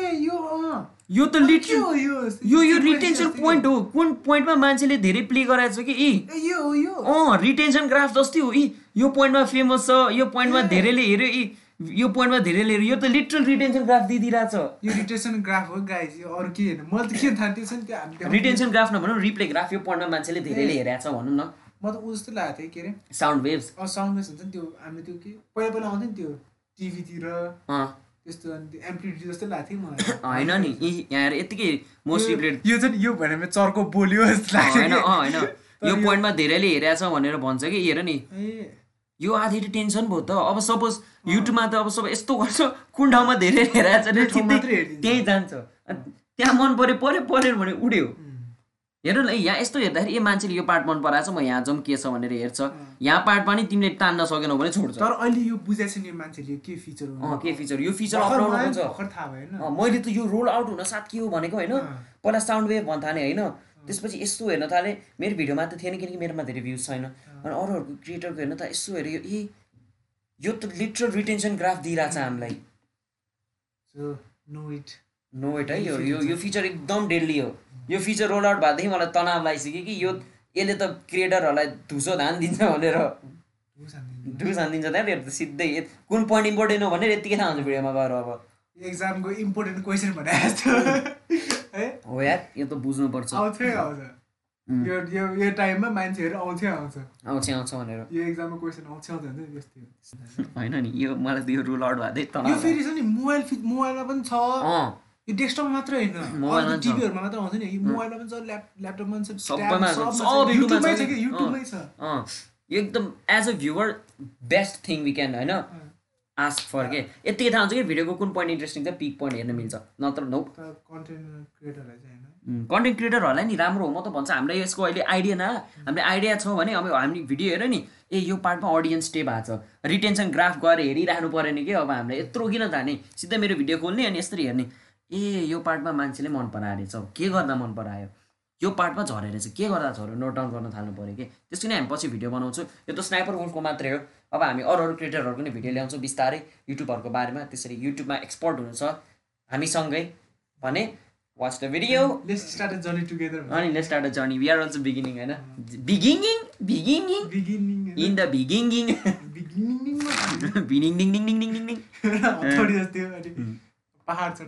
यो त हो यो? यो रिटेन्सन पोइन्ट हो कुन पोइन्टमा मान्छेले धेरै प्ले गराएको छ कि? यी ए यो हो यो। अँ रिटेन्सन ग्राफ जस्तै हो। यी यो पोइन्टमा फेमस छ यो पोइन्टमा धेरैले हेऱ्यो यी यो पोइन्टमा धेरैले हेऱ्यो। यो त लिटरल रिटेन्सन ग्राफ दिइदिरहेछ यो रिटेन्सन ग्राफ हो गाइस यो अरू के होइन मैले त के थाहा त्यो छ नि त्यो रिटेन्सन ग्राफ नभनौँ रिप्ले ग्राफ यो पोइन्टमा मान्छेले धेरैले हेरेको छ भनौँ न। म त ऊ जस्तो लागेको थियो के अरे? साउन्ड वेभ्स साउन्ड वेस हुन्छ नि त्यो। हामीले त्यो के पहिला पहिला आउँथ्यो नि त्यो टिभीतिर। त्यस्तो एम्प्लिट्युड जस्तो मलाई। (coughs) होइन नि यहाँ हेर यत्तिकै मोस्ट रिप्लेड यो चाहिँ यो भने चर्को बोल्यो जस्तो लाग्छ होइन होइन। (laughs) यो पोइन्टमा धेरैले हेरेको छ भनेर भन्छ कि हेर नि। यो आधी टेन्सन भयो त। अब सपोज युट्युबमा त अब सब यस्तो गर्छ कुन ठाउँमा धेरै हेरेको छ। त्यहीँ जान्छ। त्यहाँ मन पऱ्यो पऱ्यो पऱ्यो भने उड्यो। हेर न यहाँ यस्तो हेर्दाखेरि ए मान्छेले यो पार्ट मन पराएको छ म यहाँ जाउँ के छ भनेर हेर्छ। यहाँ पार्ट पनि तिमीले तान्न सकेनौ भने छोड्छ। तर अहिले यो बुझाएको छैन मान्छेले के फिचर हो के फिचर यो फिचर अपनाउनु भर्खर थाहा अँ, मैले त यो रोल आउट हुन साथ के हो भनेको होइन। पहिला साउन्ड वेभ भन्न थालेँ होइन त्यसपछि यस्तो हेर्न थालेँ मेरो भिडियोमा त थिएन किनकि मेरोमा धेरै भ्युज छैन। अनि अरूहरूको क्रिएटरको हेर्न त यसो हेऱ्यो ए यो त लिटरल रिटेन्सन ग्राफ दिइरहेछ हामीलाई। नो इट नो वेट है यो यो फिचर एकदम डेली हो। यो फिचर रोल आउट भएदेखि मलाई तनाव लागिसक्यो कि यो यसले त क्रिएटरहरूलाई धुसो धान दिन्छ भनेर। ढुस हानिदिन्छ त्यहाँ त सिधै कुन पोइन्ट इम्पोर्टेन्ट हो भनेर यत्तिकै थाहा हुन्छ भिडियोमा गएर अब। एक्जामको इम्पोर्टेन्ट क्वेसन भने जस्तो है? यार यो त बुझ्नुपर्छ। आउँथ्यो आउँछ। यो यो यो टाइममा मान्छेहरू आउँथ्यो आउँछ। आउँछ आउँछ भनेर। यो एक्जामको क्वेसन आउँछ आउँछ हुन्छ त्यस्तै। होइन नि यो मलाई त यो रुल आउट भएदै यो तनाव फेरि छ नि मोबाइल मोबाइलमा पनि छ। यो डेस्कटपमा मात्र होइन। टिभीहरूमा मात्र आउँछ नि। यो मोबाइलमा पनि छ ल्याप ल्यापटपमा पनि छ सबैमा छ, यो एकदम as a viewer best thing we can होइन? आस्क फर के? यत्तिकै थाहा हुन्छ कि भिडियोको कुन पोइन्ट इन्ट्रेस्टिङ छ पिक पोइन्ट हेर्न मिल्छ। नत्र नो कन्टेन्ट क्रिएटरहरूलाई नि राम्रो हो। म त भन्छ हामीलाई यसको अहिले आइडिया न। हामीले आइडिया छ भने अब हामी भिडियो हेऱ्यो नि ए यो पार्टमा अडियन्स स्टे भएको छ। रिटेन्सन ग्राफ गएर हेरिराख्नु पऱ्यो नि कि? अब हामीलाई यत्रो किन जाने? सिधै मेरो भिडियो खोल्ने अनि यसरी हेर्ने। ए यो पार्टमा मान्छेले मन परायो रहेछ। के गर्दा मन परायो? यो पार्टमा झरेर चाहिँ के गर्दा झऱ्यो नोट डाउन गर्न थाल्नु पऱ्यो कि? त्यसको नि हामी पछि भिडियो बनाउँछु। यो त स्नाइपर वुल्फको मात्रै हो। अब हामी अरू अरू क्रिएटरहरूको नि भिडियो ल्याउँछौँ बिस्तारै युट्युबहरूको बारेमा। त्यसरी युट्युबमा एक्सपर्ट हुनु छ हामीसँगै भने वाच द भिडियो अनि let's start a journey we are also beginning होइन? Beginning beginning beginning in the beginning बिनिङ पहाड छ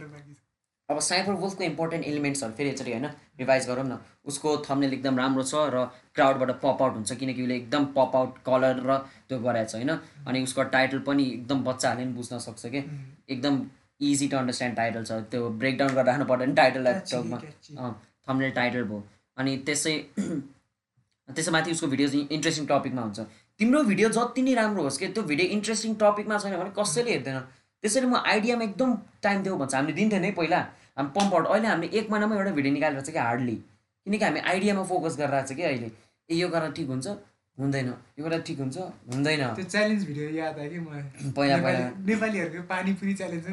अब साइबर वुल्फको इम्पोर्टेन्ट एलिमेन्ट्सहरू फेरि यसरी होइन रिभाइज गरौँ न। उसको थम्नेल एकदम राम्रो छ र क्राउडबाट पप आउट हुन्छ किनकि उसले एकदम पप आउट कलर र त्यो गराएको छ होइन? अनि उसको टाइटल पनि एकदम बच्चाहरूले पनि बुझ्न सक्छ कि? एकदम इजी टु अन्डरस्ट्यान्ड टाइटल छ। त्यो ब्रेकडाउन गरेर राख्नु पर्दैन टकमा catchy. थम्नेल टाइटल भयो। अनि त्यसै (clears throat) त्यसै माथि उसको भिडियो चाहिँ इन्ट्रेस्टिङ टपिकमा हुन्छ। तिम्रो भिडियो जति नै राम्रो होस् कि त्यो भिडियो इन्ट्रेस्टिङ टपिकमा छैन भने कसैले हेर्दैन। त्यसरी म आइडियामा एकदम टाइम देऊ भन्छ। हामीले दिन्थ्यो नि पहिला। हामी पम्प आउट अहिले हामीले एक महिनामा एउटा भिडियो निकालेर चाहिँ कि हार्डली किनकि हामी आइडियामा फोकस गरिरहेको छ कि अहिले। ए यो गरेर ठिक हुन्छ? हुँदैन। यो गरेर ठिक हुन्छ? हुँदैन। त्यो च्यालेन्ज भिडियो याद आयो कि मलाई? (laughs) पहिला पहिला। नेपालीहरूको पानीपुरी च्यालेन्ज छ।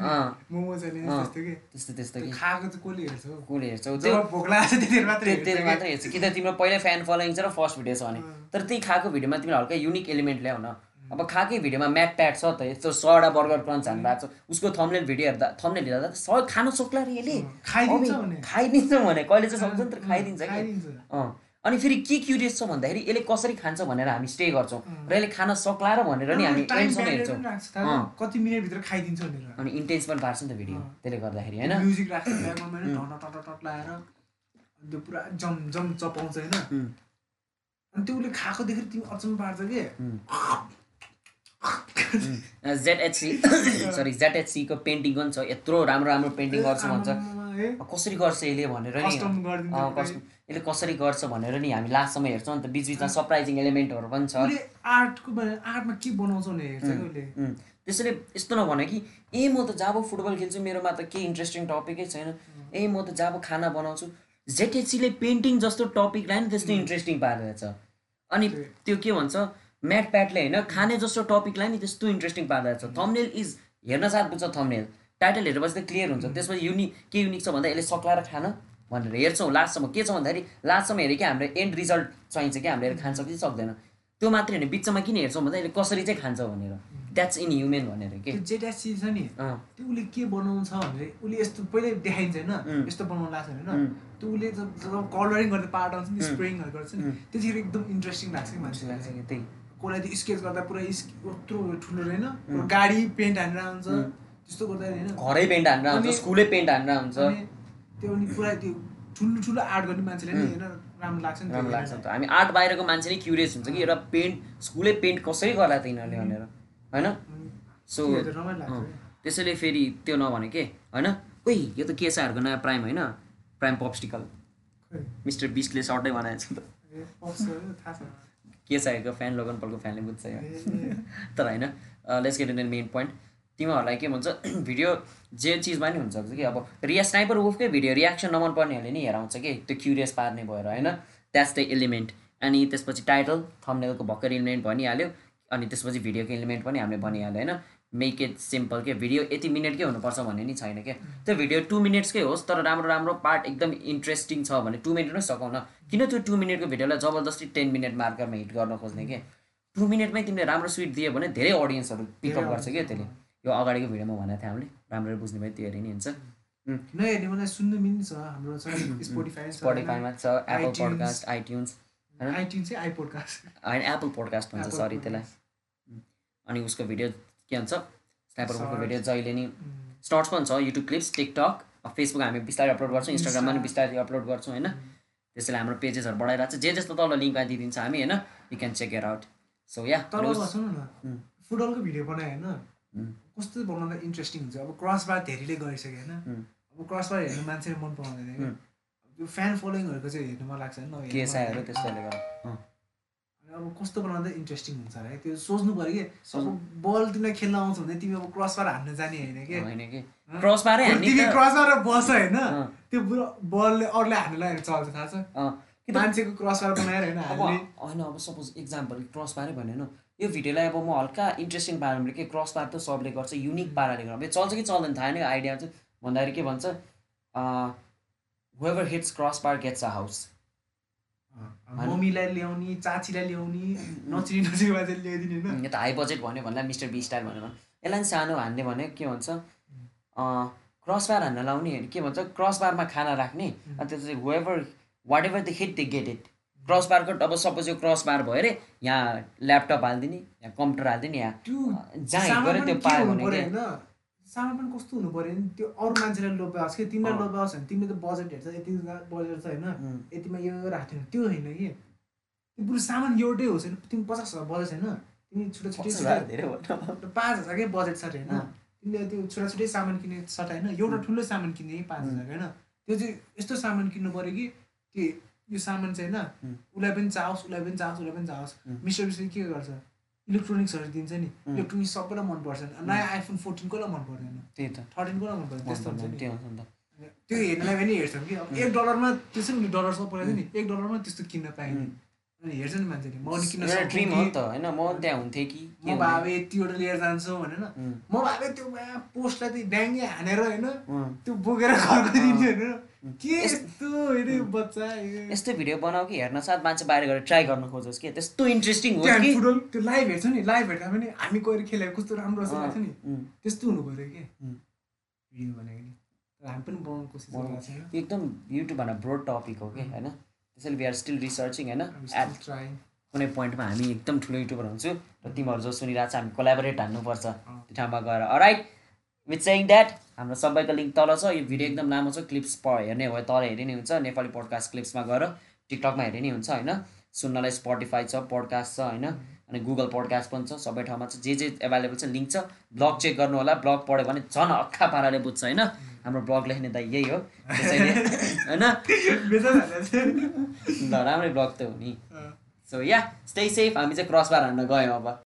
मोमो च्यालेन्ज। त्यस्तो के? त्यस्तो त्यस्तो त्यो कि? खाएको चाहिँ कसले हेर्छ कसले हेर्छौ त्यो भोक लागेको छ त्यतिखेर मात्रै त्यो त्यसले हेर्छ मात्रै हेर्छ। कि त तिम्रो पहिल्यै फ्यान फलोइङ छ र फर्स्ट भिडियो छ भने। तर त्यही खाएको भिडियोमा तिमीले हल्का युनिक एलिमेन्ट ल्याउ न। अब खाएकै भिडियोमा म्याट प्याट छ त यस्तो सडा बर्गर क्रन्च हान्नु भएको छ। उसको थम्नेल भिडियो हेर्दा थम्नेल हेर्दा त स खान सक्ला रे यसले। खाइदिन्छ भने। कहिले चाहिँ सक्छ नि त खाइदिन्छ कि? अँ अनि फेरि के क्युरियस छ भन्दाखेरि यसले कसरी खान्छ भनेर हामी स्टे गर्छौँ। र यसले खान सक्ला र भनेर नि हामी टाइम एन्डसम्म ब्यारियर हेर्छौँ? कति मिनटभित्र खाइदिन्छ भनेर। अनि इन्टेन्स पनि पार्छ नि त भिडियो त्यसले गर्दाखेरि होइन? म्युजिक लाएर त्यो पुरा जम जम चपाउँछ होइन. अनि त्यो उसले खाएको देखेर तिमी अचम्म पार्छ कि? जेडएचसी सरी जेडएचसीको पेन्टिङ पनि छ यत्रो राम्रो राम्रो पेन्टिङ गर्छु भन्छ। कसरी गर्छ यसले भनेर नि? यसले कसरी गर्छ भनेर नि हामी लास्टसम्म हेर्छौँ अन्त बिचबिचमा सरप्राइजिङ एलिमेन्टहरू पनि छ। आर्टको आर्टमा के बनाउँछ त्यसैले यस्तो नभन कि ए म त जब फुटबल खेल्छु मेरोमा त केही इन्ट्रेस्टिङ टपिकै छैन। ए म त जब खाना बनाउँछु जेटेसीले पेन्टिङ जस्तो टपिकलाई नि त्यस्तो इन्ट्रेस्टिङ पारेको छ। अनि त्यो के भन्छ म्याट प्याटले होइन खाने जस्तो टपिकलाई नि त्यस्तो इन्ट्रेस्टिङ पारिरहेको छ थम्नेल इज हेर्न साथ बुझ्छ थम्नेल टाइटल हेरेपछि त क्लियर हुन्छ। त्यसपछि युनिक के युनिक छ भन्दा यसले सक्ला र खान भनेर हेर्छौँ। लास्टसम्म के छ भन्दाखेरि लास्टसम्म हेऱ्यो कि हाम्रो एन्ड रिजल्ट चाहिन्छ कि हामीले खान सक्छ कि सक्दैन। त्यो मात्रै होइन बिचमा किन हेर्छौँ भन्दा यसले कसरी चाहिँ खान्छ भनेर। द्याट्स इन ह्युमेन भनेर के? छ नि। त्यो उसले के बनाउँछ भने उसले यस्तो पहिल्यै देखाइन्छ होइन। यस्तो बनाउनु लाग्छ होइन। त्यो उसले जब कलरिङ गर्दा पार्ट आउँछ नि स्प्रेइङहरू गर्छ नि। एकदम इन्ट्रेस्टिङ लाग्छ कि मान्छेलाई। त्यही। कसलाई त्यो स्केच गर्दा पुरा यत्रो ठुलो पुरा गाडी पेन्ट हानेर आउँछ। त्यस्तो गर्दा होइन घरै पेन्ट हानेर अनि- स्कुलै पेन्ट हानेर अनि त्यो अनि पुरा त्यो ठुलो ठुलो आर्ट गर्ने मान्छेले नि होइन राम्रो लाग्छ नि राम्रो लाग्छ त। हामी आर्ट बाहिरको मान्छे नै क्युरियस हुन्छ कि एउटा पेन्ट स्कुलै पेन्ट कसरी गर्ला त यिनीहरूले भनेर। होइन? सो। त्यसैले फेरि त्यो नभने के? होइन? ओइ यो त केसाहरूको नयाँ प्राइम होइन? प्राइम पप्स्टिकल। मिस्टर बिस्टले सर्टै बनाएको छ त। छ केसाहरूको फ्यान लोगन पलको फ्यानले बुझ्छ (laughs) तर होइन let's get in main point तिमीहरूलाई के भन्छ (clears throat) भिडियो जे चिजमा नि हुन्छ कि अब रिया स्नाइपर वुफकै भिडियो रियाक्सन नमन पर्नेहरूले नि हेराउँछ कि त्यो क्युरियस पार्ने भएर होइन? द्याट्स द एलिमेन्ट अनि त्यसपछि टाइटल थम्नेलको भर्खर एलिमेन्ट भनिहाल्यो अनि त्यसपछि भिडियोको एलिमेन्ट पनि हामीले भनिहाल्यो होइन? मेक इट सिम्पल के? भिडियो यति मिनटकै हुनुपर्छ भन्ने नि छैन क्या त्यो भिडियो टु मिनट्सकै होस् तर राम्रो राम्रो पार्ट एकदम इन्ट्रेस्टिङ छ भने टु मिनटमै सघाउन। किन त्यो टु मिनटको भिडियोलाई जबरजस्ती टेन मिनट मार्करमा हिट गर्न खोज्ने के? टु मिनटमै तिमीले राम्रो स्विट दियो भने धेरै अडियन्सहरू पिकअप गर्छ क्या त्यसले? यो अगाडिको भिडियोमा भनेको थियो हामीले। राम्ररी बुझ्ने भयो त्यो हेरि नि हुन्छ। नहेर्ने मलाई सुन्नु पनि छ हाम्रो छ स्पोटिफाई स्पोटिफाईमा छ एप्पल. पोडकास्ट आइट्युन्स होइन? आइटिन चाहिँ आइपोडकास्ट होइन एप्पल पोडकास्ट भन्छ सरी त्यसलाई. अनि उसको भिडियो के भन्छ? Shorts. भिडियो जहिले नि सर्ट्स पनि छ युट्युब क्लिप्स टिकटक फेसबुक हामी बिस्तारै अपलोड गर्छौँ इन्स्टाग्राममा पनि. बिस्तारै अपलोड गर्छौँ होइन? त्यसैले हाम्रो पेजेसहरू बढाइरहेको छ। जे जस्तो तल लिङ्कमा दिइदिन्छ हामी होइन? You can check it out so या न उम्. फुटबलको भिडियो बनायो होइन. कस्तो बनाउँदा इन्ट्रेस्टिङ हुन्छ। अब क्रस बार धेरैले गरिसक्यो होइन. अब क्रस बार हेर्नु मान्छेले मन पराउँदैन. त्यो फ्यान फलोइङहरूको चाहिँ हेर्नु मन लाग्छ नि अब कस्तो बनाउँदा इन्ट्रेस्टिङ हुन्छ र त्यो सोच्नु पऱ्यो कि? बल तिमीलाई खेल्न आउँछ भने तिमी अब क्रस बार हान्न जाने होइन कि? होइन कि? क्रस बारै हान्ने तिमी त- क्रस बार बस होइन। त्यो बलले अरूले हान्नु लाग्यो भने चल्छ थाहा छ? मान्छेको क्रस बार बनाएर होइन होइन अब सपोज इक्जाम्पल क्रस बारै भने होइन यो भिडियोलाई अब म हल्का इन्ट्रेस्टिङ पाराले के क्रस बार त सबले गर्छ युनिक पाराले गर्छ। चल्छ कि चल्दैन थाहा छैन आइडिया चाहिँ भन्दाखेरि के भन्छ whoever hits cross bar gets a house मम्मीलाई ल्याउने चाचीलाई ल्याउने नचिनी ल्याइदिने होइन। यो त हाई बजेट भन्यो भन्दा मिस्टर बी स्टाइल भनेर यसलाई नि सानो हान्ने भने के भन्छ? क्रस बार हान्न लाउने के भन्छ? क्रस बारमा खाना राख्ने अनि त्यो चाहिँ whoever what ever the hit the get it cross बारको अब सपोज यो क्रस बार भयो अरे यहाँ ल्यापटप हालिदिने यहाँ कम्प्युटर हालिदिने यहाँ जहाँ गऱ्यो पनि त्यो पायो भने सामान पनि कस्तो हुनु पऱ्यो नि? त्यो अरू मान्छेलाई लोभ्याओस् कि? तिमीलाई अँ। लोभ्याओस् भने तिमीले त बजेट हेर्छ यति बजेट छ होइन। यतिमा यो राख्थ्यो त्यो होइन कि? त्यो बरु सामान एउटै होस् होइन। तिमी पचास हजार बजेट छैन। तिमी छुट्टा छुट्टै (laughs) पाँच हजारकै बजेट छ अरे होइन। तिमीले त्यो छुट्टा छुट्टै सामान किने सट होइन? एउटा ठुलो सामान किने कि पाँच हजार होइन? त्यो चाहिँ यस्तो सामान किन्नु पऱ्यो कि कि यो सामान चाहिँ होइन. उसलाई पनि चाहोस् उसलाई पनि चाहोस् उसलाई पनि चाहोस्. मिस्टर बिस्टर के गर्छ? इलेक्ट्रोनिक्सहरू दिन्छ नि। उम्. इलेक्ट्रोनिक्स सबैलाई मन पर्छ नयाँ आइफोन फोर्टिन कसलाई मन पर्दैन त्यही त। थर्टिन कसलाई मन पर्दैन त्यस्तो हुन्छ नि। त्यो हेर्नलाई पनि हेर्छौँ कि। अब एक डलरमा त्यो छ नि डलर सब पऱ्यो नि। एक डलरमा त्यस्तो किन्न पाइने हेर्छ नि मान्छेले। म सक्छु ड्रिम हो नि त होइन? म त्यहाँ हुन्थेँ कि? म? भावे यतिवटा लिएर जान्छु भनेर। म भावे त्यो पोस्टलाई त्यो ड्याङ्गे हानेर होइन। त्यो बोकेर घरमा दिन्थ्यो होइन? के यस- यस्तो होइन बच्चा। यस्तै भिडियो बनाऊ कि हेर्न? साथ मान्छे बाहिर गएर ट्राई गर्न खोजोस् कि? त्यस्तो इन्ट्रेस्टिङ हामी कि? फुटबल त्यो लाइभ हेर्छ नि लाइभ हेर्दा पनि हामी गएर खेलेर कस्तो राम्रो जस्तो लाग्छ नि। त्यस्तो हुनु पऱ्यो कि? उम्. भिडियो भनेको हामी पनि बनाउनु कोसिस एकदम युट्युबभन्दा ब्रोड टपिक हो कि होइन? त्यसैले वी आर स्टिल रिसर्चिङ होइन एट कुनै पोइन्टमा हामी एकदम ठुलो युट्युबर हुन्छु र तिमीहरू जो सुनिरहेको छ हामी कोलाबोरेट हान्नुपर्छ। त्यो ठाउँमा गएर। राइट विथ सेङ द्याट हाम्रो सबैको लिङ्क तल छ। यो भिडियो एकदम लामो छ। क्लिप्स प हेर्ने भयो तल हेर्ने नै हुन्छ। नेपाली पोडकास्ट क्लिप्समा गएर टिकटकमा हेर्ने नै हुन्छ होइन सुन्नलाई स्पोटिफाई छ पोडकास्ट छ होइन अनि गुगल पोडकास्ट पनि छ सबै ठाउँमा छ। जे जे एभाइलेबल छ लिङ्क छ। ब्लग चेक गर्नु होला ब्लग पढ्यो भने झन् अक्खा पाराले बुझ्छ होइन? हाम्रो ब्लग लेख्ने त यही हो। त्यसैले होइन? ल राम्रै ब्लग त हो नि। सो या स्टे सेफ हामी चाहिँ क्रस बार हान्न गयौँ अब।